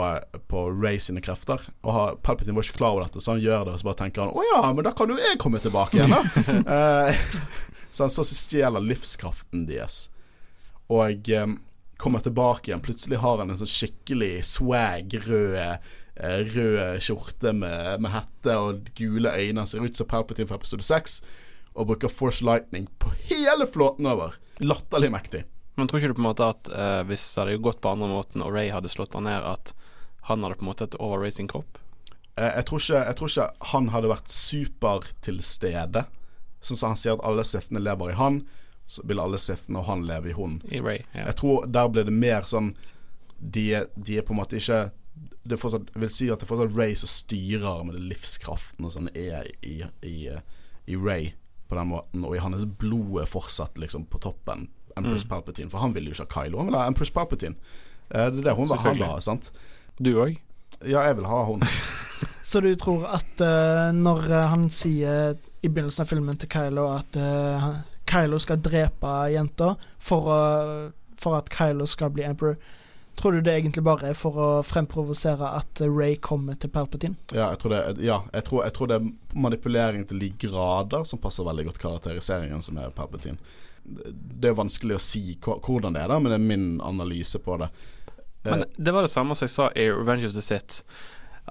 på Ray sine krefter. Og Palpatine var ikke klar over dette, så han gjør det, og så bare tenker han å ja, men da kan jo jeg komme tilbake igjen, da. uh, så han så stjeler livskraften deres. Og um, kommer tilbake igjen. Plutselig har han en sånn skikkelig swag, rød, eh, rød skjorte med, med, hette og gule øyne. Han ser ut som Palpatine fra episode 6 og bruker Force Lightning på hele flåten over. Latterlig mektig. Men tror ikke du på en måte at uh, hvis det hadde gått på andre måten, og Ray hadde slått han ned, at han hadde på en måte et overracing kropp? Uh, jeg, tror ikke, jeg, tror ikke, han hadde vært super til stede. Sånn som han sier at alle sittende lever i han så vil alle Sith når han lever i hun. I Ray, ja. Jeg tror der blir det mer sånn De, de er på en måte ikke det fortsatt, vil si at det er fortsatt Ray som styrer med det livskraften og sånn er i, i, i, Ray på den måten, og i hans blod er fortsatt liksom på toppen. Empress mm. Palpatine, for han vil jo ikke ha Kylo, han vil ha Empress Palpatine. Eh, det er det hun vil ha, sant? Du òg? Ja, jeg vil ha hun. Så du tror at uh, når han sier i begynnelsen av filmen til Kylo at uh, Kylo skal drepe jenta for, for, at Kylo skal bli emperor. Tror du det egentlig bare er for å fremprovosere at Ray kommer til Palpatine? Ja, jeg tror det, ja, jeg tror, jeg tror det er manipulering til de grader som passer veldig godt karakteriseringen som er Palpatine. Det er vanskelig å si hvordan det er, da, men det er min analyse på det. Men det var det samme som jeg sa i Revenge of the Sith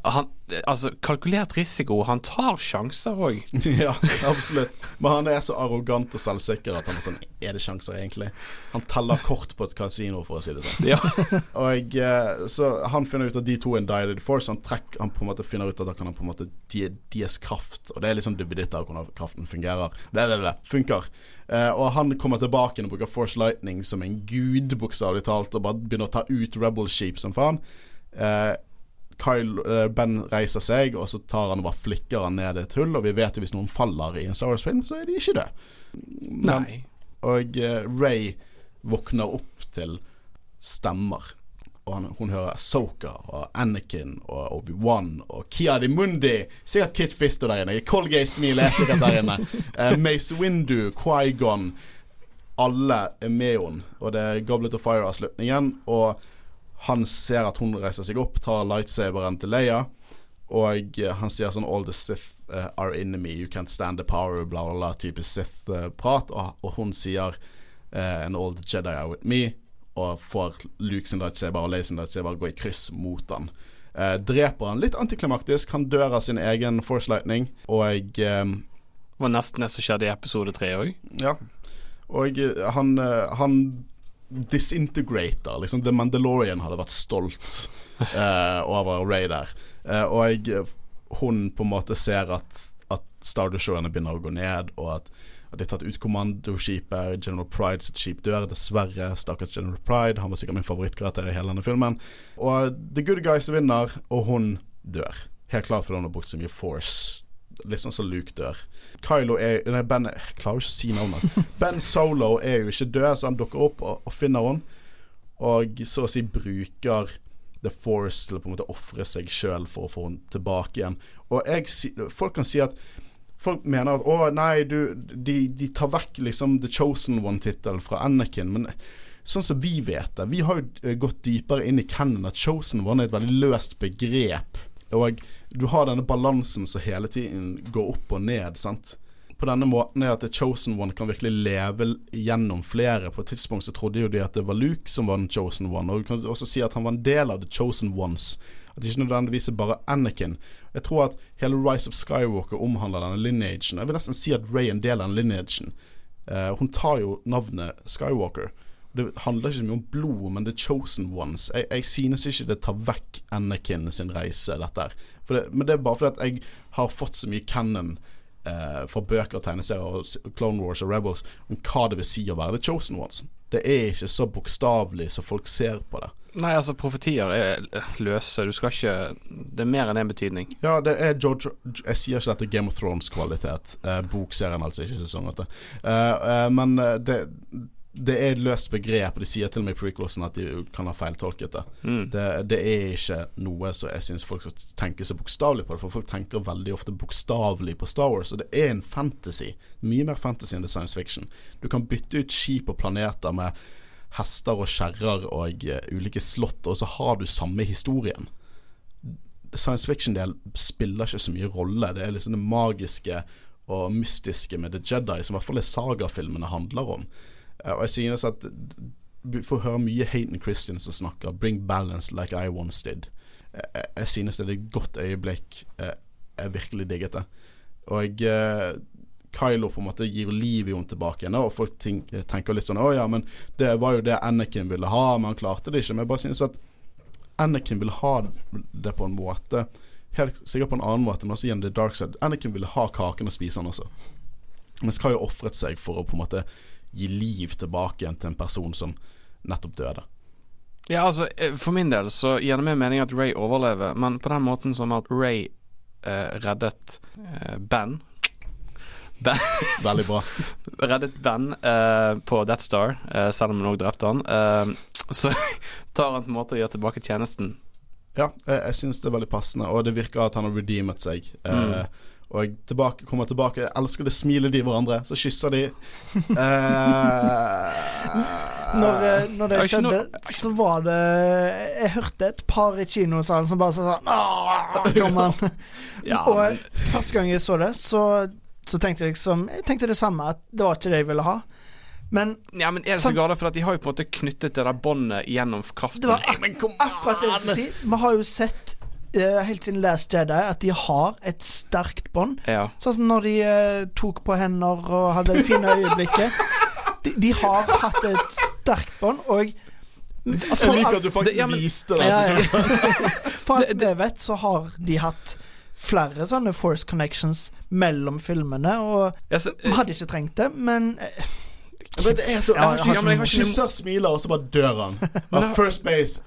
han, altså, kalkulert risiko. Han tar sjanser òg. ja, absolutt. Men han er så arrogant og selvsikker at han er sånn Er det sjanser, egentlig? Han teller kort på et kasino, for å si det sånn. Ja. og eh, Så han finner ut at de to er indicted force. Han, trekk, han på en måte finner ut at da kan han på en måte deres kraft Og det er liksom dubbeditt av hvordan kraften fungerer. Det, det, det, funker. Uh, og han kommer tilbake og bruker Force Lightning som en gud, bokstavelig talt, og bare begynner å ta ut Rebel Sheep som faen. Uh, Kyle, uh, Ben reiser seg, og så tar han og bare flikker han ned et hull. Og vi vet jo hvis noen faller i en Star Wars-film, så er de ikke døde. Nei. Og uh, Ray våkner opp til stemmer. Og han, hun hører Soka og Anakin og Obi-Wan og Kiadi Mundi. Sikkert Kit Fisto der inne. Colgate-smil er sikkert der inne. Uh, Mace Windu, Quaigon. Alle er med henne. Og det er Goblet of Fire-avslutningen. Og han ser at hun reiser seg opp, tar lightsaberen til Leia, og uh, han sier sånn All the Sith uh, are enemy, you can't stand the power, bla, bla, bla, type Sith-prat. og, og, hun sier uh, And all the Jedi are with me, og får Luke sin lightsaber og Leia sin lightsaber gå i kryss mot han. Uh, dreper han litt antiklimaktisk. Han dør av sin egen Force Lightning, og um, Det var nesten det som skjedde i episode tre òg. Ja. Og han, han disintegrator. Liksom The Mandalorian hadde vært stolt uh, over Ray der. Uh, og jeg, hun på en måte ser at, at Star Destroyerne begynner å gå ned, og at, at de har tatt ut kommandoskipet. General Pride sitt skip dør, dessverre. Stakkars General Pride. Han var sikkert min favorittkarakter i hele denne filmen. Og The Good Guys vinner, og hun dør. Helt klart fordi hun har brukt så mye force Litt sånn som Luke dør. Kylo er Nei, Ben Jeg klarer ikke å si navnet. Ben Solo er jo ikke død, så han dukker opp og, og finner henne. Og så å si bruker The Force til å på en måte ofre seg sjøl for å få henne tilbake igjen. Og jeg, folk kan si at Folk mener at å nei, du, de, de tar vekk liksom The Chosen One-tittelen fra Anakin. Men sånn som vi vet det Vi har jo eh, gått dypere inn i canon at Chosen One er et veldig løst begrep. Og du har denne balansen som hele tiden går opp og ned. sant? På denne måten er at The Chosen One kan virkelig leve gjennom flere. På et tidspunkt så trodde jo de at det var Luke som var den Chosen One. Og du kan også si at han var en del av The Chosen Ones. At det ikke nødvendigvis er bare Anakin. Jeg tror at hele Rise of Skywalker omhandler denne lineagen. Jeg vil nesten si at Ray er en del av den lineagen. Uh, hun tar jo navnet Skywalker. Det handler ikke så mye om blod, men The Chosen Ones. Jeg, jeg synes ikke det tar vekk Anakin sin reise, dette her. Det, men det er bare fordi at jeg har fått så mye canon eh, fra bøker og tegneserier og Clone Wars og Rebels om hva det vil si å være The Chosen Ones. Det er ikke så bokstavelig som folk ser på det. Nei, altså profetier er løse. Du skal ikke Det er mer enn én en betydning. Ja, det er George Jeg sier ikke dette Game of Thrones-kvalitet. Eh, bokserien, altså, ikke sesong åtte. Eh, eh, men eh, det det er et løst begrep. De sier til og med i prequelsen at de kan ha feiltolket det. Mm. det. det. er ikke noe som jeg syns folk skal tenke så bokstavelig på det. For folk tenker veldig ofte bokstavelig på Star Wars, og det er en fantasy. Mye mer fantasy enn det science fiction. Du kan bytte ut skip og planeter med hester og kjerrer og uh, ulike slott, og så har du samme historien. Science fiction-del spiller ikke så mye rolle. Det er liksom det magiske og mystiske med The Jedi, som i hvert fall er sagafilmene handler om. Og jeg synes at Vi får høre mye Hayden Christian som snakker 'Bring balance like I once did'. Jeg, jeg synes det er et godt øyeblikk. Jeg virkelig digget det. Og jeg, Kylo på en måte gir liv i henne tilbake igjen. Og folk tenker litt sånn 'Å ja, men det var jo det Anakin ville ha, men han klarte det ikke'. Men jeg bare synes at Anakin vil ha det på en måte Helt sikkert på en annen måte, men også gjennom The Dark Side. Anakin ville ha kaken og spise den også. Mens Kylo ofret seg for å på en måte gi liv tilbake igjen til en person som nettopp døde. Ja, altså, eh, for min del så gir det meg mening at Ray overlever, men på den måten som at Ray eh, reddet eh, Ben Ben Veldig bra. reddet Ben eh, på Death Star, eh, selv om han òg drepte han. Eh, så tar han på en måte og gjør tilbake tjenesten. Ja, jeg, jeg syns det er veldig passende, og det virker at han har redeemet seg. Mm. Og jeg tilbake, kommer tilbake, jeg elsker det, smilet de hverandre, så kysser de. Uh, når, eh, når, det skjedde, så var det Jeg hørte et par i kinosalen som bare sa sånn Kom an. ja, og første gang jeg så det, så, så tenkte jeg liksom Jeg tenkte det samme, at det var ikke det jeg ville ha. Men, ja, men er det så galt? For at de har jo på en måte knyttet det der båndet gjennom kraften. Det var akkurat det jeg skulle si. Vi har jo sett uh, helt siden Last Jedi at de har et sterkt bånd. Ja. Sånn som når de uh, tok på hender og hadde det fine øyeblikket. De, de, har hatt et sterkt bånd, og altså, Jeg liker at du faktisk det, ja, men, viste det. Ja, For alt vi vet, så har de hatt flere sånne Force Connections mellom filmene, og vi hadde ikke trengt det, men uh, men det er så ja, ja, jeg har smiler, og så bare dør han. First base.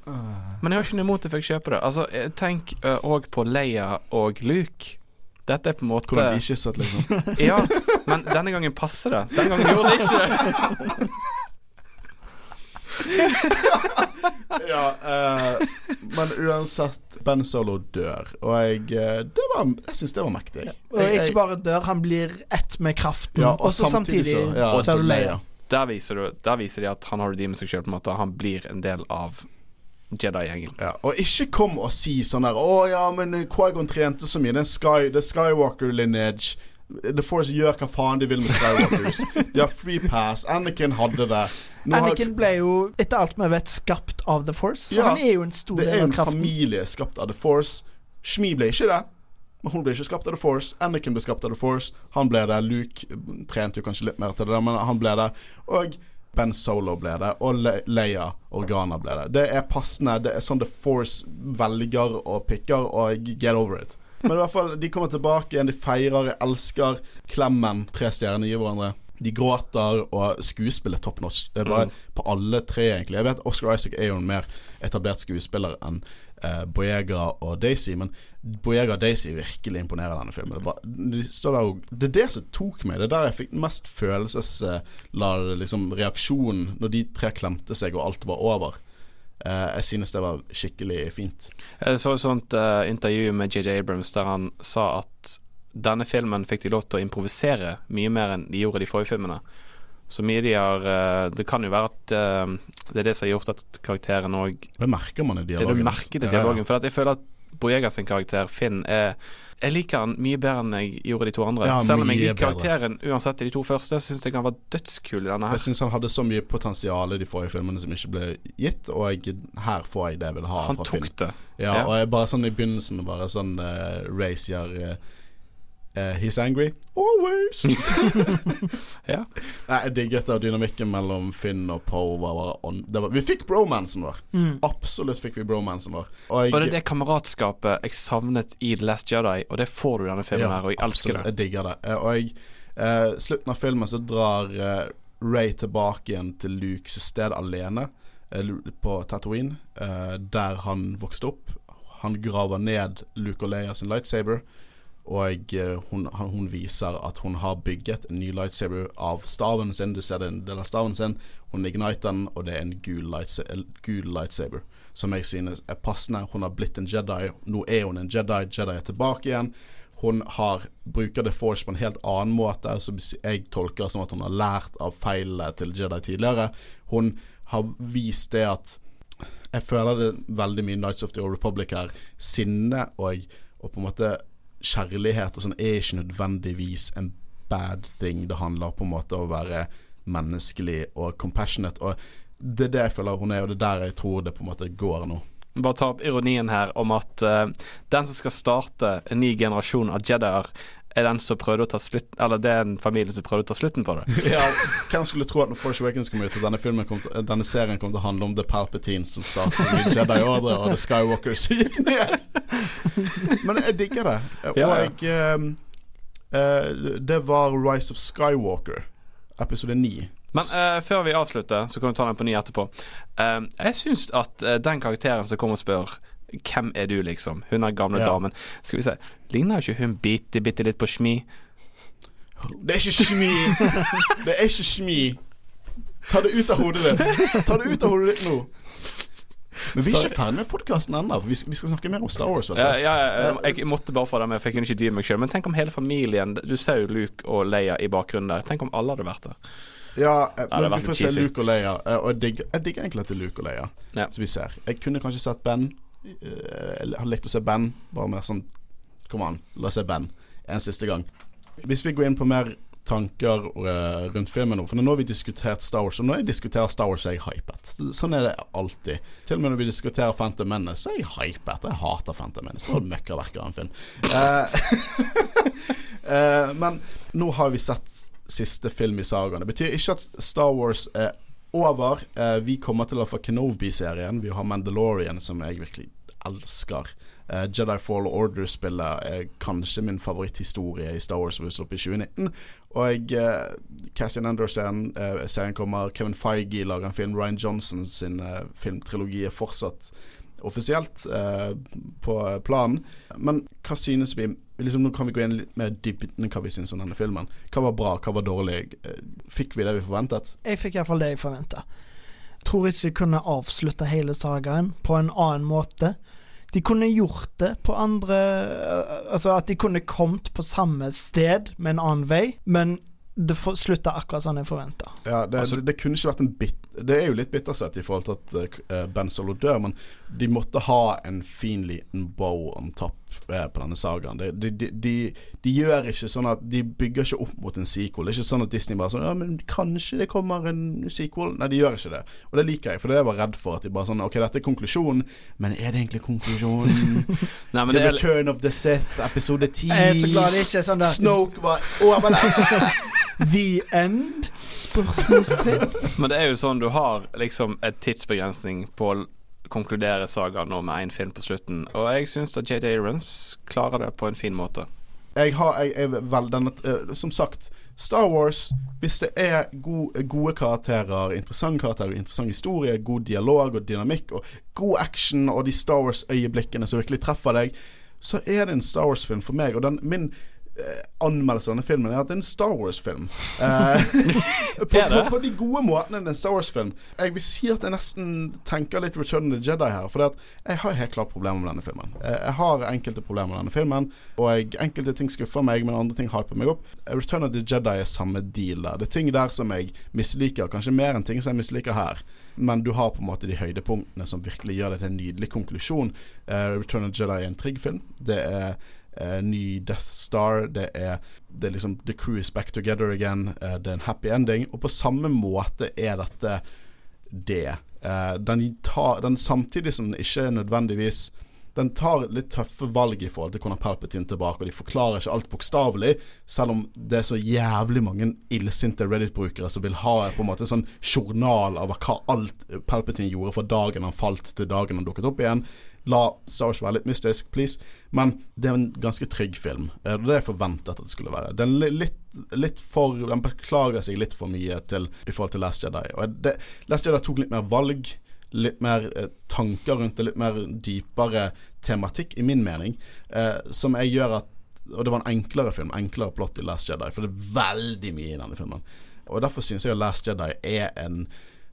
Men jeg har ikke noe imot at jeg kjøper det. Altså, tenk òg uh, på Leia og Luke. Dette er på en måte Hvordan de kysset, liksom. ja, men denne gangen passer det. Denne gangen gjorde det ikke det. ja, uh, men uansett Ben Solo dør, og jeg uh, det var, Jeg syns det var mektig. Ja, og ikke bare dør, han blir ett med kraften, ja, og så samtidig, samtidig så, ja, så er du Leia der viser, du, der viser de at han har redeemed seg sjøl. Han blir en del av Jedi-gjengen. Ja, og ikke kom og si sånn der Å ja, men Quaigon trente så mye. Det er Sky, Skywalker lineage. The Force gjør hva faen de vil med Skywalkers. de har free pass. Anakin hadde det. Nå Anakin ble jo, etter alt vi vet, skapt av The Force. Så ja, han er jo en stor del av kraften. Det er jo en familie skapt av The Force. Shmi ble ikke det. Men hun ble ikke skapt av The Force. Anakin ble skapt av The Force. Han ble det. Luke trente jo kanskje litt mer til det, men han ble det. Og Ben Solo ble det, og Le Leia Organa ble det. Det er passende. Det er sånn The Force velger og picker, og get over it. Men i hvert fall, de kommer tilbake igjen, de feirer, elsker klemmen. Tre stjerner gir hverandre. De gråter, og skuespillet top notch. Det er bare mm. på alle tre, egentlig. Jeg vet Oscar Isaac er jo en mer etablert skuespiller enn uh, Boyega og Daisy, men Boyega Daisy virkelig imponerer denne filmen. Det, bare, de og, det, er det som tok meg. Det er der jeg fikk mest følelsesladet liksom, reaksjon når de tre klemte seg og alt var over. Uh, jeg synes det var skikkelig fint. Jeg så et sånt uh, intervju med JJ Abrams der han sa at denne filmen fikk de lov til å improvisere mye mer enn de gjorde de forrige filmene. Så mye de har uh, Det kan jo være at det er det som har gjort at karakteren òg Det merker man i dialogen. Det merker det i dialogen. Ja, ja. For jeg føler at Boyega sin karakter, Finn, er jeg liker han mye bedre enn jeg gjorde de to andre. Ja, Selv om jeg liker karakteren uansett i de to første, så syns jeg han var dødskul i denne her. Jeg syns han hadde så mye potensial i de forrige filmene som ikke ble gitt, og jeg, her får jeg det jeg vil ha han tok det. Ja, ja, og jeg bare sånn i begynnelsen, bare sånn uh, racier uh, Uh, he's angry. Always! ja. Nei, jeg digget det. Dynamikken mellom Finn og Poe var, var, Vi fikk bromansen vår. Mm. Absolutt fikk vi bromansen vår. Og, jeg, og, det er det kameratskapet jeg savnet i The Last Jedi, og det får du i denne filmen ja, her, og jeg elsker det. Jeg digger det. Uh, og jeg uh, slutten av filmen så drar Ray tilbake igjen til Lukes sted alene på Tatooine, der han vokste opp. Han graver ned Luke og Leia sin lightsaber. Og eh, hun, hun, viser at hun har bygget en ny lightsaber av staven sin. Du ser det en del av staven sin. Hun igniter den, og det er en gul, lightsaber, gul lightsaber som jeg synes er passende. Hun har blitt en Jedi. Nå er hun en Jedi. Jedi er tilbake igjen. Hun har, bruker The Force på en helt annen måte, som jeg tolker som at hun har lært av feilene til Jedi tidligere. Hun har vist det at Jeg føler det veldig mye Nights of the Old Republic her. Sinne og, og på en måte kjærlighet og sånn er ikke nødvendigvis en bad thing. Det handler på en måte om å være menneskelig og compassionate. Og det er det jeg føler hun er, og det er der jeg tror det på en måte går nå. Bare ta opp ironien her om at uh, den som skal starte en ny generasjon av jedier, er den som prøvde å ta slutt Eller det er en familie som prøvde å ta slutten på det. ja, Hvem skulle tro at når Force Awakens kom ut, denne, til, denne serien kom til å handle om The Palpatines som startet Jedi Order, og The Skywalkers gikk ned? Men jeg digger det. Og jeg Um, uh, Det var Rise of Skywalker, episode 9. Men uh, før vi avslutter, så kan vi ta den på ny etterpå. jeg syns at den karakteren som kommer og spør hvem er du, liksom? Hun er gamle ja. damen. Skal vi se Ligner ikke hun bitte, bitte litt på Shmi? Det er ikke Shmi! Det er ikke Shmi. Ta det ut av hodet ditt. Ta det ut av hodet ditt nå. Men vi er ikke ferdig med podkasten ennå. Vi, vi, skal snakke mer om Star Wars. Ja, ja, jeg måtte bare få det med, for jeg kunne ikke dy meg sjøl. Men tenk om hele familien Du ser jo Luke og Leia i bakgrunnen der. Tenk om alle hadde vært der. Ja, eh, men vi får se Luke og Leia. Eh, og jeg digger, jeg digger egentlig at det er Luke og Leia. Ja. som vi ser. Jeg kunne kanskje sett Ben. Eh, jeg har likt å se Ben. Bare mer sånn Kom an, la oss se Ben en siste gang. Hvis vi går inn på mer tanker uh, rundt filmen nå For nå har vi diskutert Star Wars, og når jeg diskuterer Star Wars, er jeg hypet. Sånn er det alltid. Til og med når vi diskuterer Phantom Menace, så er jeg hypet. Jeg hater Phantom Menace. Det var møkkaverk av en film. Uh, men nå har vi sett siste film i sagaen. Det betyr ikke at Star Wars er over. Eh, vi kommer til å få Kenobi-serien. Vi har Mandalorian, som jeg virkelig elsker. Uh, Jedi Fall Order-spillet er kanskje min favoritthistorie i Star Wars Wars opp i 2019. Og uh, Cassian Anderson-serien uh, kommer. Kevin Feige lager en film. Ryan Johnson sin filmtrilogi er fortsatt offisielt på planen. Men hva synes vi liksom, Nå kan vi gå inn litt mer dybden hva vi syns om denne filmen. Hva var bra, hva var dårlig? Fikk vi det vi forventet? Jeg fikk iallfall det jeg forventa. Tror ikke de kunne avslutte hele sagaen på en annen måte. De kunne gjort det på andre eh, Altså at de kunne kommet på samme sted med en annen vei, men det slutta akkurat sånn jeg forventa. Ja, det, altså, det, det, kunne ikke vært en bit Det er jo litt bittersett i forhold til at uh, Ben Solo dør, men de måtte ha en fin liten bow on top på denne sagaen. De, de, de, de, gjør ikke sånn at De bygger ikke opp mot en sequel. Det er ikke sånn at Disney bare sånn Ja, men kanskje det kommer en sequel? Nei, de gjør ikke det. Og det liker jeg, for det er jeg var redd for. At de bare sånn Ok, dette er konklusjonen, men er det egentlig konklusjonen? Nei, the Return of the Sith, episode 10. Jeg er så glad det ikke er sånn der Snoke var overlevd. The end? Spørsmålstegn. Men det er jo sånn du har liksom et tidsbegrensning på å konkludere sagaen nå med én film på slutten, og jeg syns at JJ Aarons klarer det på en fin måte. Jeg har jeg, jeg, vel, denne, uh, Som sagt, Star Wars, hvis det er gode, gode karakterer, interessante karakterer, interessant historie, god dialog og dynamikk, og god action og de Star Wars-øyeblikkene som virkelig treffer deg, så er det en Star Wars-film for meg. Og den, min Eh, anmeldelse av denne filmen er at det er en Star Wars-film. Eh, på, på, på, de gode måtene det er en Star Wars-film. Jeg vil si at jeg nesten tenker litt Return of the Jedi her. For jeg har helt klart problemer med denne filmen. Jeg, jeg har enkelte problemer med denne filmen, og jeg, enkelte ting skuffer meg, men andre ting hyper meg opp. Return of the Jedi er samme deal der. Det er ting der som jeg misliker, kanskje mer enn ting som jeg misliker her. Men du har på en måte de høydepunktene som virkelig gjør det til en nydelig konklusjon. Return of the Jedi er en trygg film. Det er eh, ny Death Star. Det er, det er, liksom The crew is back together again. Eh, det er en happy ending. Og på samme måte er dette det. Eh, den, tar, den samtidig som den ikke nødvendigvis den tar litt tøffe valg i forhold til hvordan Palpatine tilbake, og de forklarer ikke alt bokstavelig, selv om det er så jævlig mange illsinte Reddit-brukere som vil ha på en måte sånn journal av hva alt Palpatine gjorde fra dagen han falt til dagen han dukket opp igjen. La Star Wars være litt mystisk, please. Men det er en ganske trygg film. Det er det jeg forventet at det skulle være. Den, litt, litt for, den beklager seg litt for mye til, i forhold til Last Jedi. Og det, Last Jedi tok litt mer valg. Litt mer eh, tanker rundt det, litt mer dypere tematikk, i min mening. Eh, som jeg gjør at Og det var en enklere film, enklere plott i Last Jedi. For det er veldig mye i denne filmen. Og derfor syns jeg at Last Jedi er en,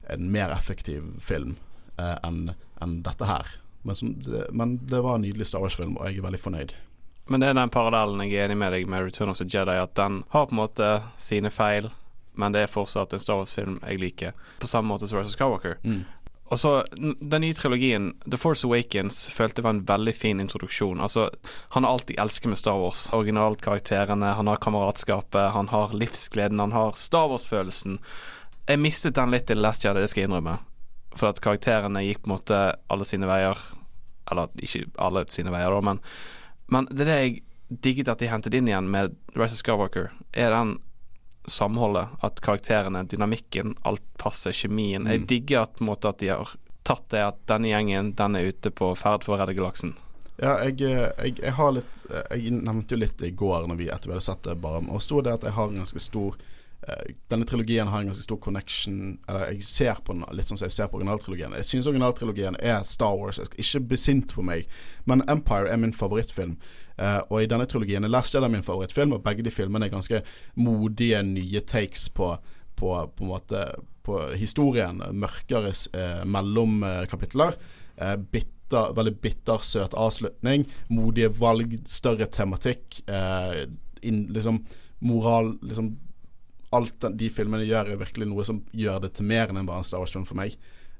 en mer effektiv film eh, enn en dette her. Men, som, det, men det var en nydelig Star Wars-film, og jeg er veldig fornøyd. Men det er den parallellen jeg er enig med deg med Return of the Jedi, at den har på en måte sine feil, men det er fortsatt en Star Wars-film jeg liker, på samme måte som Russell Skywalker. Mm. Og så Den nye trilogien, The Force Awakens, følte jeg var en veldig fin introduksjon. Altså, Han har alltid elsket med Star Wars. Originalkarakterene, han har kameratskapet, han har livsgleden, han har Star Wars-følelsen. Jeg mistet den litt i Last Jedi, det skal jeg innrømme. For at karakterene gikk på en måte alle sine veier. Eller ikke alle sine veier, da, men, men det er det jeg digget at de hentet inn igjen med Rise of Skywalker, er den samholdet. At karakterene, dynamikken, alt passer, kjemien. Mm. Jeg digger at, måte, at de har tatt det at denne gjengen, den er ute på ferd for å redde galaksen. Ja, jeg, jeg, jeg, har litt Jeg nevnte jo litt i går når vi etter vi hadde sett det, bare, og sto det at jeg har en ganske stor denne trilogien har en ganske stor connection Eller jeg ser på den litt sånn som jeg ser på originaltrilogien. Jeg syns originaltrilogien er Star Wars. Jeg skal ikke bli sint på meg, men Empire er min favorittfilm. Uh, og i denne trilogien er Last Jedi min favorittfilm, og begge de filmene er ganske modige, nye takes på, på, på, måte, på historien. Mørkere uh, mellomkapitler. Uh, bitter, veldig bitter, søt avslutning. Modige valg, større tematikk. In, liksom moral liksom alt de filmene gjør, er virkelig noe som gjør det til mer enn bare en Star Wars-film for meg.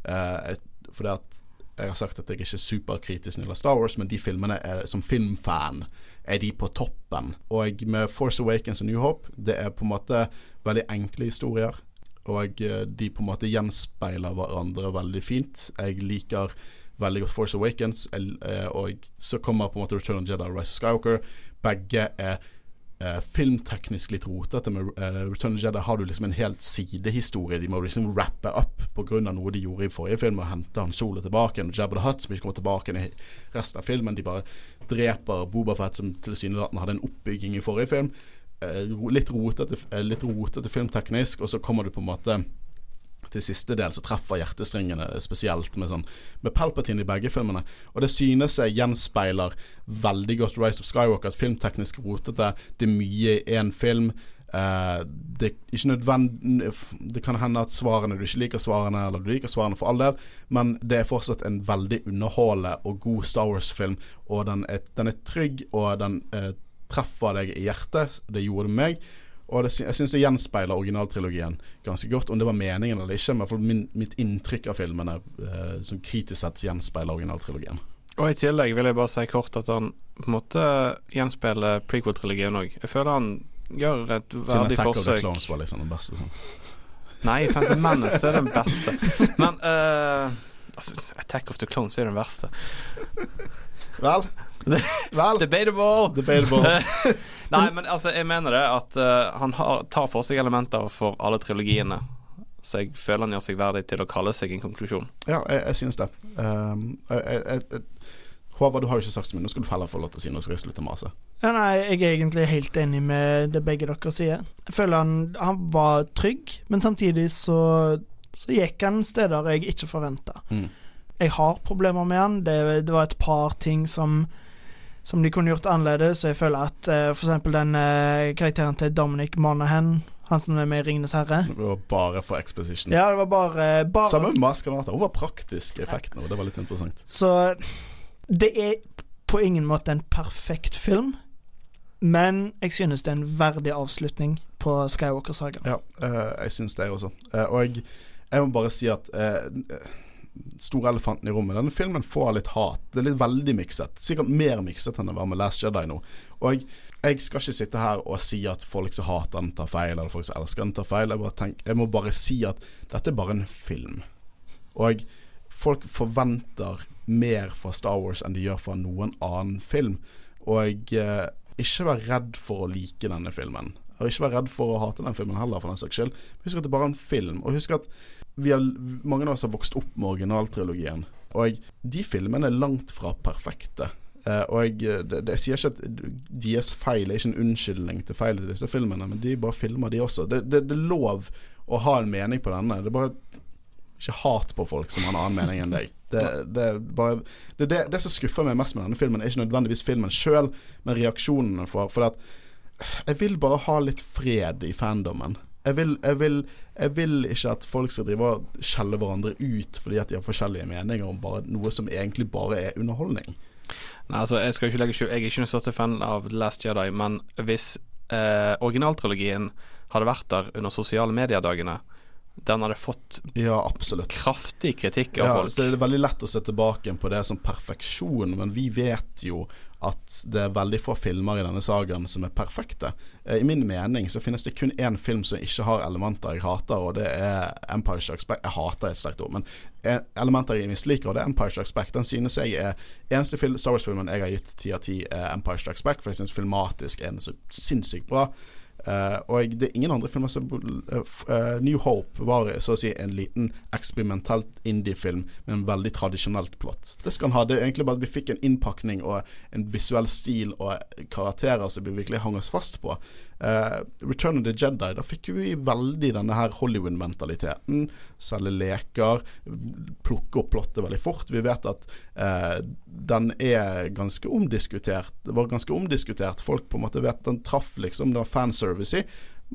Uh, fordi at jeg har sagt at jeg er ikke superkritisk når det Star Wars, men de filmene er, som filmfan er de på toppen. Og med Force Awakens og New Hope, det er på en måte veldig enkle historier. Og eh, de på en måte gjenspeiler hverandre veldig fint. Jeg liker veldig godt Force Awakens, eh, og så kommer på en måte Return of Jedi og Rise of Skywalker. Begge er eh, filmteknisk litt rotete. Med eh, Return of Jedi har du liksom en helt sidehistorie. De må liksom rappe opp pga. noe de gjorde i forrige film, og hente Han Solo tilbake. Og Jabba the Hutt som ikke kommer tilbake i resten av filmen. De bare dreper Bobafett, som tilsynelatende hadde en oppbygging i forrige film. Eh, litt, rotete, eh, litt rotete filmteknisk, og så kommer du på en måte til siste del så treffer hjertestringene spesielt med, sånn, med Palpatine i begge filmene. Og det synes jeg gjenspeiler veldig godt Rise of Skywalker, filmteknisk rotete. Det er mye i én film. Uh, det Det kan hende at svarene du ikke liker svarene, eller du liker svarene for all del, men det er fortsatt en veldig underholdende og god Star Wars-film. Og den er, den er, trygg, og den uh, treffer deg i hjertet. Det gjorde det meg. Og det, jeg syns det gjenspeiler originaltrilogien ganske godt. Om det var meningen eller ikke, men min, mitt inntrykk av filmene eh, som kritisk sett gjenspeiler originaltrilogien. Og i tillegg vil jeg bare si kort at han på en måte gjenspeiler prequel-trilogien òg. Jeg føler han gjør et verdig forsøk. Siden Attack var liksom den beste. Sånn. Nei, Phantom Menace er den beste. Men uh, altså, Attack of the Clones er den verste. Vel, Vel. Debatable. Debatable. Nei, men altså, jeg mener det at uh, han har, tar for seg elementer for alle trilogiene. Så jeg føler han gjør seg verdig til å kalle seg en konklusjon. Ja, jeg, jeg synes det. Um, jeg, jeg, Håvard, du har jo ikke sagt så mye. Nå skal du heller få lov til å si noe, så skal jeg slutte å mase. Ja, nei, jeg er egentlig helt enig med det begge dere sier. Jeg føler han, han var trygg, men samtidig så, så gikk han steder jeg ikke forventa. Mm. Jeg har problemer med han. Det, det var et par ting som som de kunne gjort annerledes. Så jeg føler at uh, f.eks. den uh, karakteren til Dominic Monahan han som er med i 'Ringenes herre'. Det var bare for exposition. Ja, det var bare, bare Samme med Maskanata. Hun var praktisk effekt nå, det var litt interessant. Så det er på ingen måte en perfekt film, men jeg synes det er en verdig avslutning på Skywalker-sagaen. Ja, uh, jeg synes det også. Og jeg, jeg, må bare si at Store elefanten i rommet. Denne filmen får litt hat. Det er litt veldig mikset. Sikkert mer mikset enn det var med Last Jedi nå. Og jeg, skal ikke sitte her og si at folk som hater den, tar feil, eller folk som elsker den, tar feil. Jeg, tenker, jeg må bare si at dette er bare en film. Og folk forventer mer fra Star Wars enn de gjør fra noen annen film. Og eh, ikke vær redd for å like denne filmen. Og ikke vær redd for å hate den filmen heller, for den saks skyld. Husk at det er bare en film. Og husk at har, mange av oss har vokst opp med originaltrilogien. Og de filmene er langt fra perfekte. Uh, og jeg, det, det, jeg, sier ikke at deres feil er ikke en unnskyldning til feil i disse filmene, men de bare filmer, de også. Det, det, det, er lov å ha en mening på denne. Det er bare ikke hat på folk som har en annen mening enn deg. Det, det, bare, det, som skuffer meg mest med denne filmen, er ikke nødvendigvis filmen sjøl, men reaksjonene for. For at jeg vil bare ha litt fred i fandomen. Jeg vil, jeg, vil, jeg vil, ikke at folk skal drive og skjelle hverandre ut fordi at de har forskjellige meninger om bare noe som egentlig bare er underholdning. Nei, altså, jeg skal ikke legge Jeg er ikke noen største fan av The Last Jedi, men hvis eh, originaltrilogien hadde vært der under sosiale medier-dagene, den hadde fått ja, kraftig kritikk av ja, folk. det er veldig lett å se tilbake på det som perfeksjon, men vi vet jo at det er veldig få filmer i denne sagaen som er perfekte. Eh, I min mening så finnes det kun én film som ikke har elementer jeg hater, og det er Empire Strikes Back. Jeg hater et sterkt ord, men elementer jeg misliker, og det er Empire Strikes Back. Den synes jeg er eneste Star Wars-filmen jeg har gitt ti av ti, er Empire Strikes Back, for jeg synes filmatisk er den så sinnssykt bra. Uh, og det er ingen andre filmer som uh, New Hope var så å si en liten eksperimentelt indie-film med en veldig tradisjonelt plott. Det skal han ha. Det er egentlig bare at vi fikk en innpakning og en visuell stil og karakterer som vi virkelig hang oss fast på. Uh, Return of the Jedi, da fikk vi veldig denne her Hollywood-mentaliteten. Selge leker, plukke opp plottet veldig fort. Vi vet at uh, den er ganske omdiskutert. Det var ganske omdiskutert. Folk på en måte vet den traff, liksom. Det var fanservice i.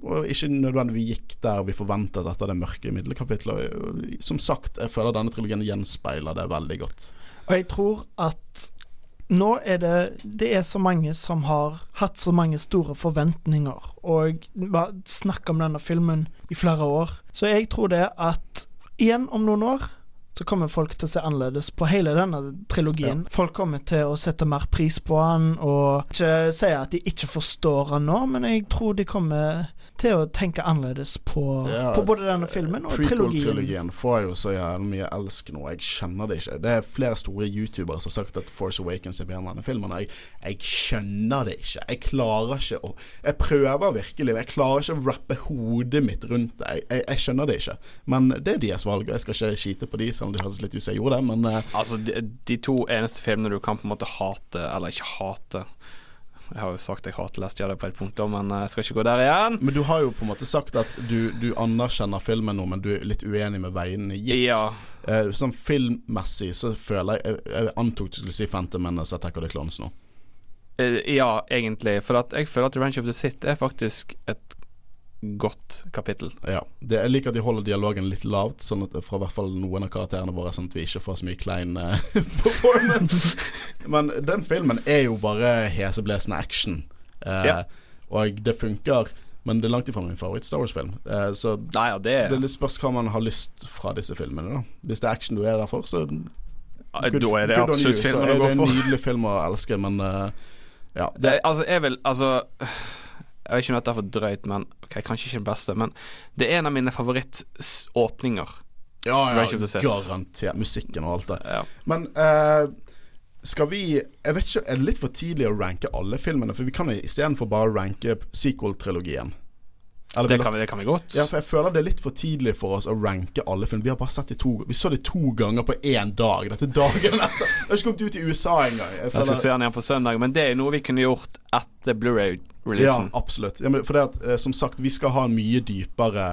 Og ikke nødvendigvis gikk der vi forventet etter det mørke middelkapitlet. Som sagt, jeg føler denne trilogien gjenspeiler det veldig godt. Og jeg tror at nå er det Det er så mange som har hatt så mange store forventninger og snakka om denne filmen i flere år. Så jeg tror det at igjen om noen år så kommer folk til å se annerledes på hele denne trilogien. Ja. Folk kommer til å sette mer pris på han og ikke si at de ikke forstår han nå, men jeg tror de kommer til å tenke annerledes på, ja, på både denne filmen og trilogien. Trilogien får jo så jævlig mye elsk nå, jeg skjønner det ikke. Det er flere store youtubere som har sagt at Force Awakens er bedre enn denne filmen. Jeg, jeg skjønner det ikke. Jeg klarer ikke å Jeg prøver virkelig, jeg klarer ikke å rappe hodet mitt rundt det. Jeg, jeg, jeg, skjønner det ikke. Men det er deres valg, og jeg skal ikke skite på de, selv om det høres litt ut som jeg gjorde det, men uh, Altså, de, de to eneste filmene du kan på en måte hate, eller ikke hate jeg har jo sagt jeg hater Last Jedi på et punkt, men eh, jeg skal ikke gå der igjen. Men du har jo på en måte sagt at du, du anerkjenner filmen nå, men du er litt uenig med veiene gikk. Ja. Eh, sånn filmmessig så føler jeg Jeg, antok du skulle si Phantom Menace Attack of the Clones nå. Eh, ja, egentlig. For jeg føler at Revenge of the Sith er faktisk et godt kapittel. Ja. Det, jeg liker at de holder dialogen litt lavt, sånn at fra hvert fall noen av karakterene våre, sånn at vi ikke får så mye klein uh, performance. Men den filmen er jo bare heseblesende action. Uh, ja. Og det funker. Men det er langt ifra min favoritt-Star Wars-film. Uh, så Nei, ja, det, det spørs hva man har lyst fra disse filmene. Da. Hvis det er action du er der for, så good, Da er det absolutt filmen å gå for. Det er en nydelig film å elske, men ja. Det, det, altså, jeg vil Altså jeg vet ikke om dette er for drøyt, men ok, kanskje ikke det beste. Men det er en av mine favorittåpninger. Ja, ja, garantert. Musikken og alt det. Ja. Men uh, skal vi Jeg vet ikke, Er det litt for tidlig å ranke alle filmene? For vi kan istedenfor bare ranke sequel-trilogien. Eller, det, kan vi, det, kan vi, godt. Ja, for Jeg føler det er litt for tidlig for oss å ranke alle film. Vi har bare sett de to Vi så de to ganger på én dag. Dette dagen etter. Jeg har ikke kommet ut i USA engang. Jeg, føler... jeg skal se den igjen på søndag, men det er noe vi kunne gjort etter Blu-ray-releasen. Ja, absolutt. Ja, for det at, eh, som sagt, vi skal ha en mye dypere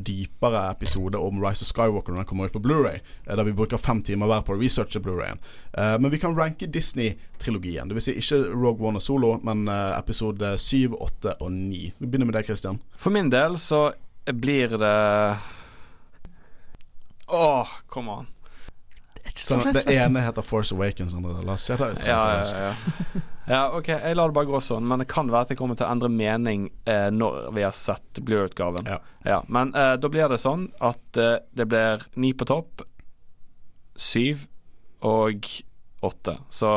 dypere episode om Rise of Skywalker når den kommer ut på Blu-ray, uh, der vi bruker fem timer hver på å researche Blu-rayen. Uh, men vi kan ranke Disney-trilogien. Dvs. Si ikke Rogue One og Solo, men episode 7, 8 og 9. Vi begynner med deg, Christian. For min del så blir det Åh, oh, come on. Så det ene heter Force Awakens, andre Last Jedi. Ja, ja, ja. ja, ok, jeg lar det bare gå sånn, men det kan være at jeg kommer til å endre mening eh, når vi har sett Blue-utgaven. Ja. ja. Men eh, da blir det sånn at eh, det blir ni på topp, syv og åtte. Så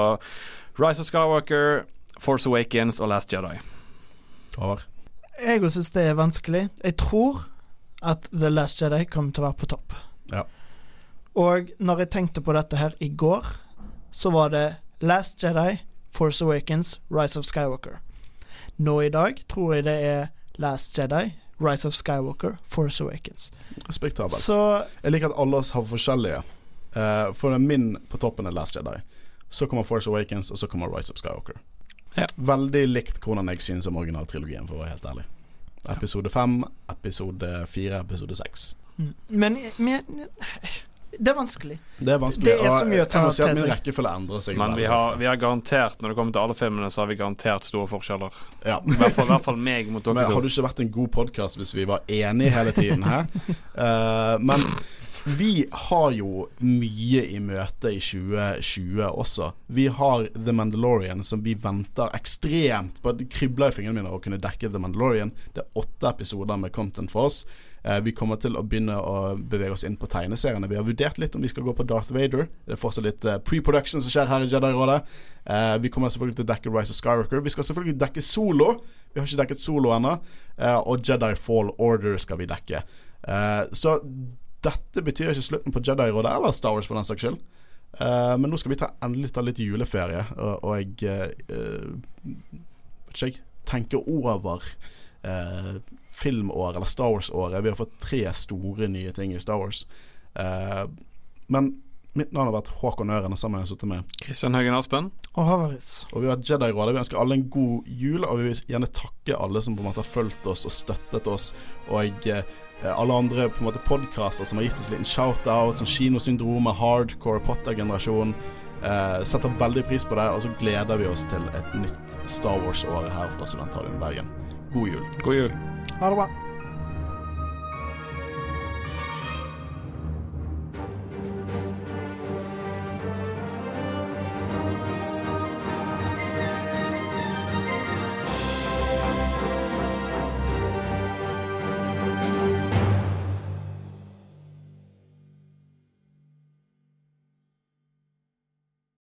Rise of Skywalker, Force Awakens og Last Jedi. Over. Jeg òg syns det er vanskelig. Jeg tror at The Last Jedi kommer til å være på topp. Ja. Og når jeg tenkte på dette her i går, så var det Last Jedi, Force Awakens, Rise of Skywalker. Nå i dag tror jeg det er Last Jedi, Rise of Skywalker, Force Awakens. Respektabelt. Så, jeg liker at alle oss har forskjellige. Uh, for min på toppen er Last Jedi. Så kommer Force Awakens, og så kommer Rise of Skywalker. Ja. Veldig likt hvordan jeg synes om originaltrilogien, for å være helt ærlig. Episode fem, episode fire, episode seks. Mm. Men, men det er vanskelig. Det er vanskelig. Det er så mye å ta si at Min rekkefølge endrer seg. Men vi har, vi har, garantert, når det kommer til alle filmene, så har vi garantert store forskjeller. Ja. I, hvert fall, I hvert fall meg mot dere. Men Hadde ikke vært en god podkast hvis vi var enige hele tiden her. uh, men vi har jo mye i møte i 2020 også. Vi har The Mandalorian, som vi venter ekstremt på. Det kribler i fingrene mine å kunne dekke The Mandalorian. Det er åtte episoder med content for oss. Eh, vi kommer til å begynne å bevege oss inn på tegneseriene. Vi har vurdert litt om vi skal gå på Darth Vader. Det er fortsatt litt eh, pre-production som skjer her i Jedi-rådet. Eh, vi kommer selvfølgelig til å dekke Rise of Skywalker. Vi skal selvfølgelig dekke Solo. Vi har ikke dekket Solo ennå. Og Jedi Fall Order skal vi dekke. Så dette betyr ikke slutten på Jedi-rådet eller Star Wars for den saks skyld. Men nå skal vi ta, endelig ta litt juleferie, og, jeg uh, ikke, jeg tenker over filmåret, eller Star Wars-året. Vi har fått tre store nye ting i Star Wars. Uh, men mitt navn har vært Håkon Øren, og sammen har jeg sittet med Kristian Haugen Aspen. Og Havaris. Og vi har vært Jedi-rådet. Vi ønsker alle en god jul, og vi vil gjerne takke alle som på en måte har fulgt oss og støttet oss. Og uh, alle andre på en måte podcaster som har gitt oss en liten shout-out, som Kinosyndromet, Hardcore, Potter-generasjon. Uh, setter veldig pris på det, og så gleder vi oss til et nytt Star Wars-år her fra Studentradioen Bergen. God jul. God jul. Ha det bra.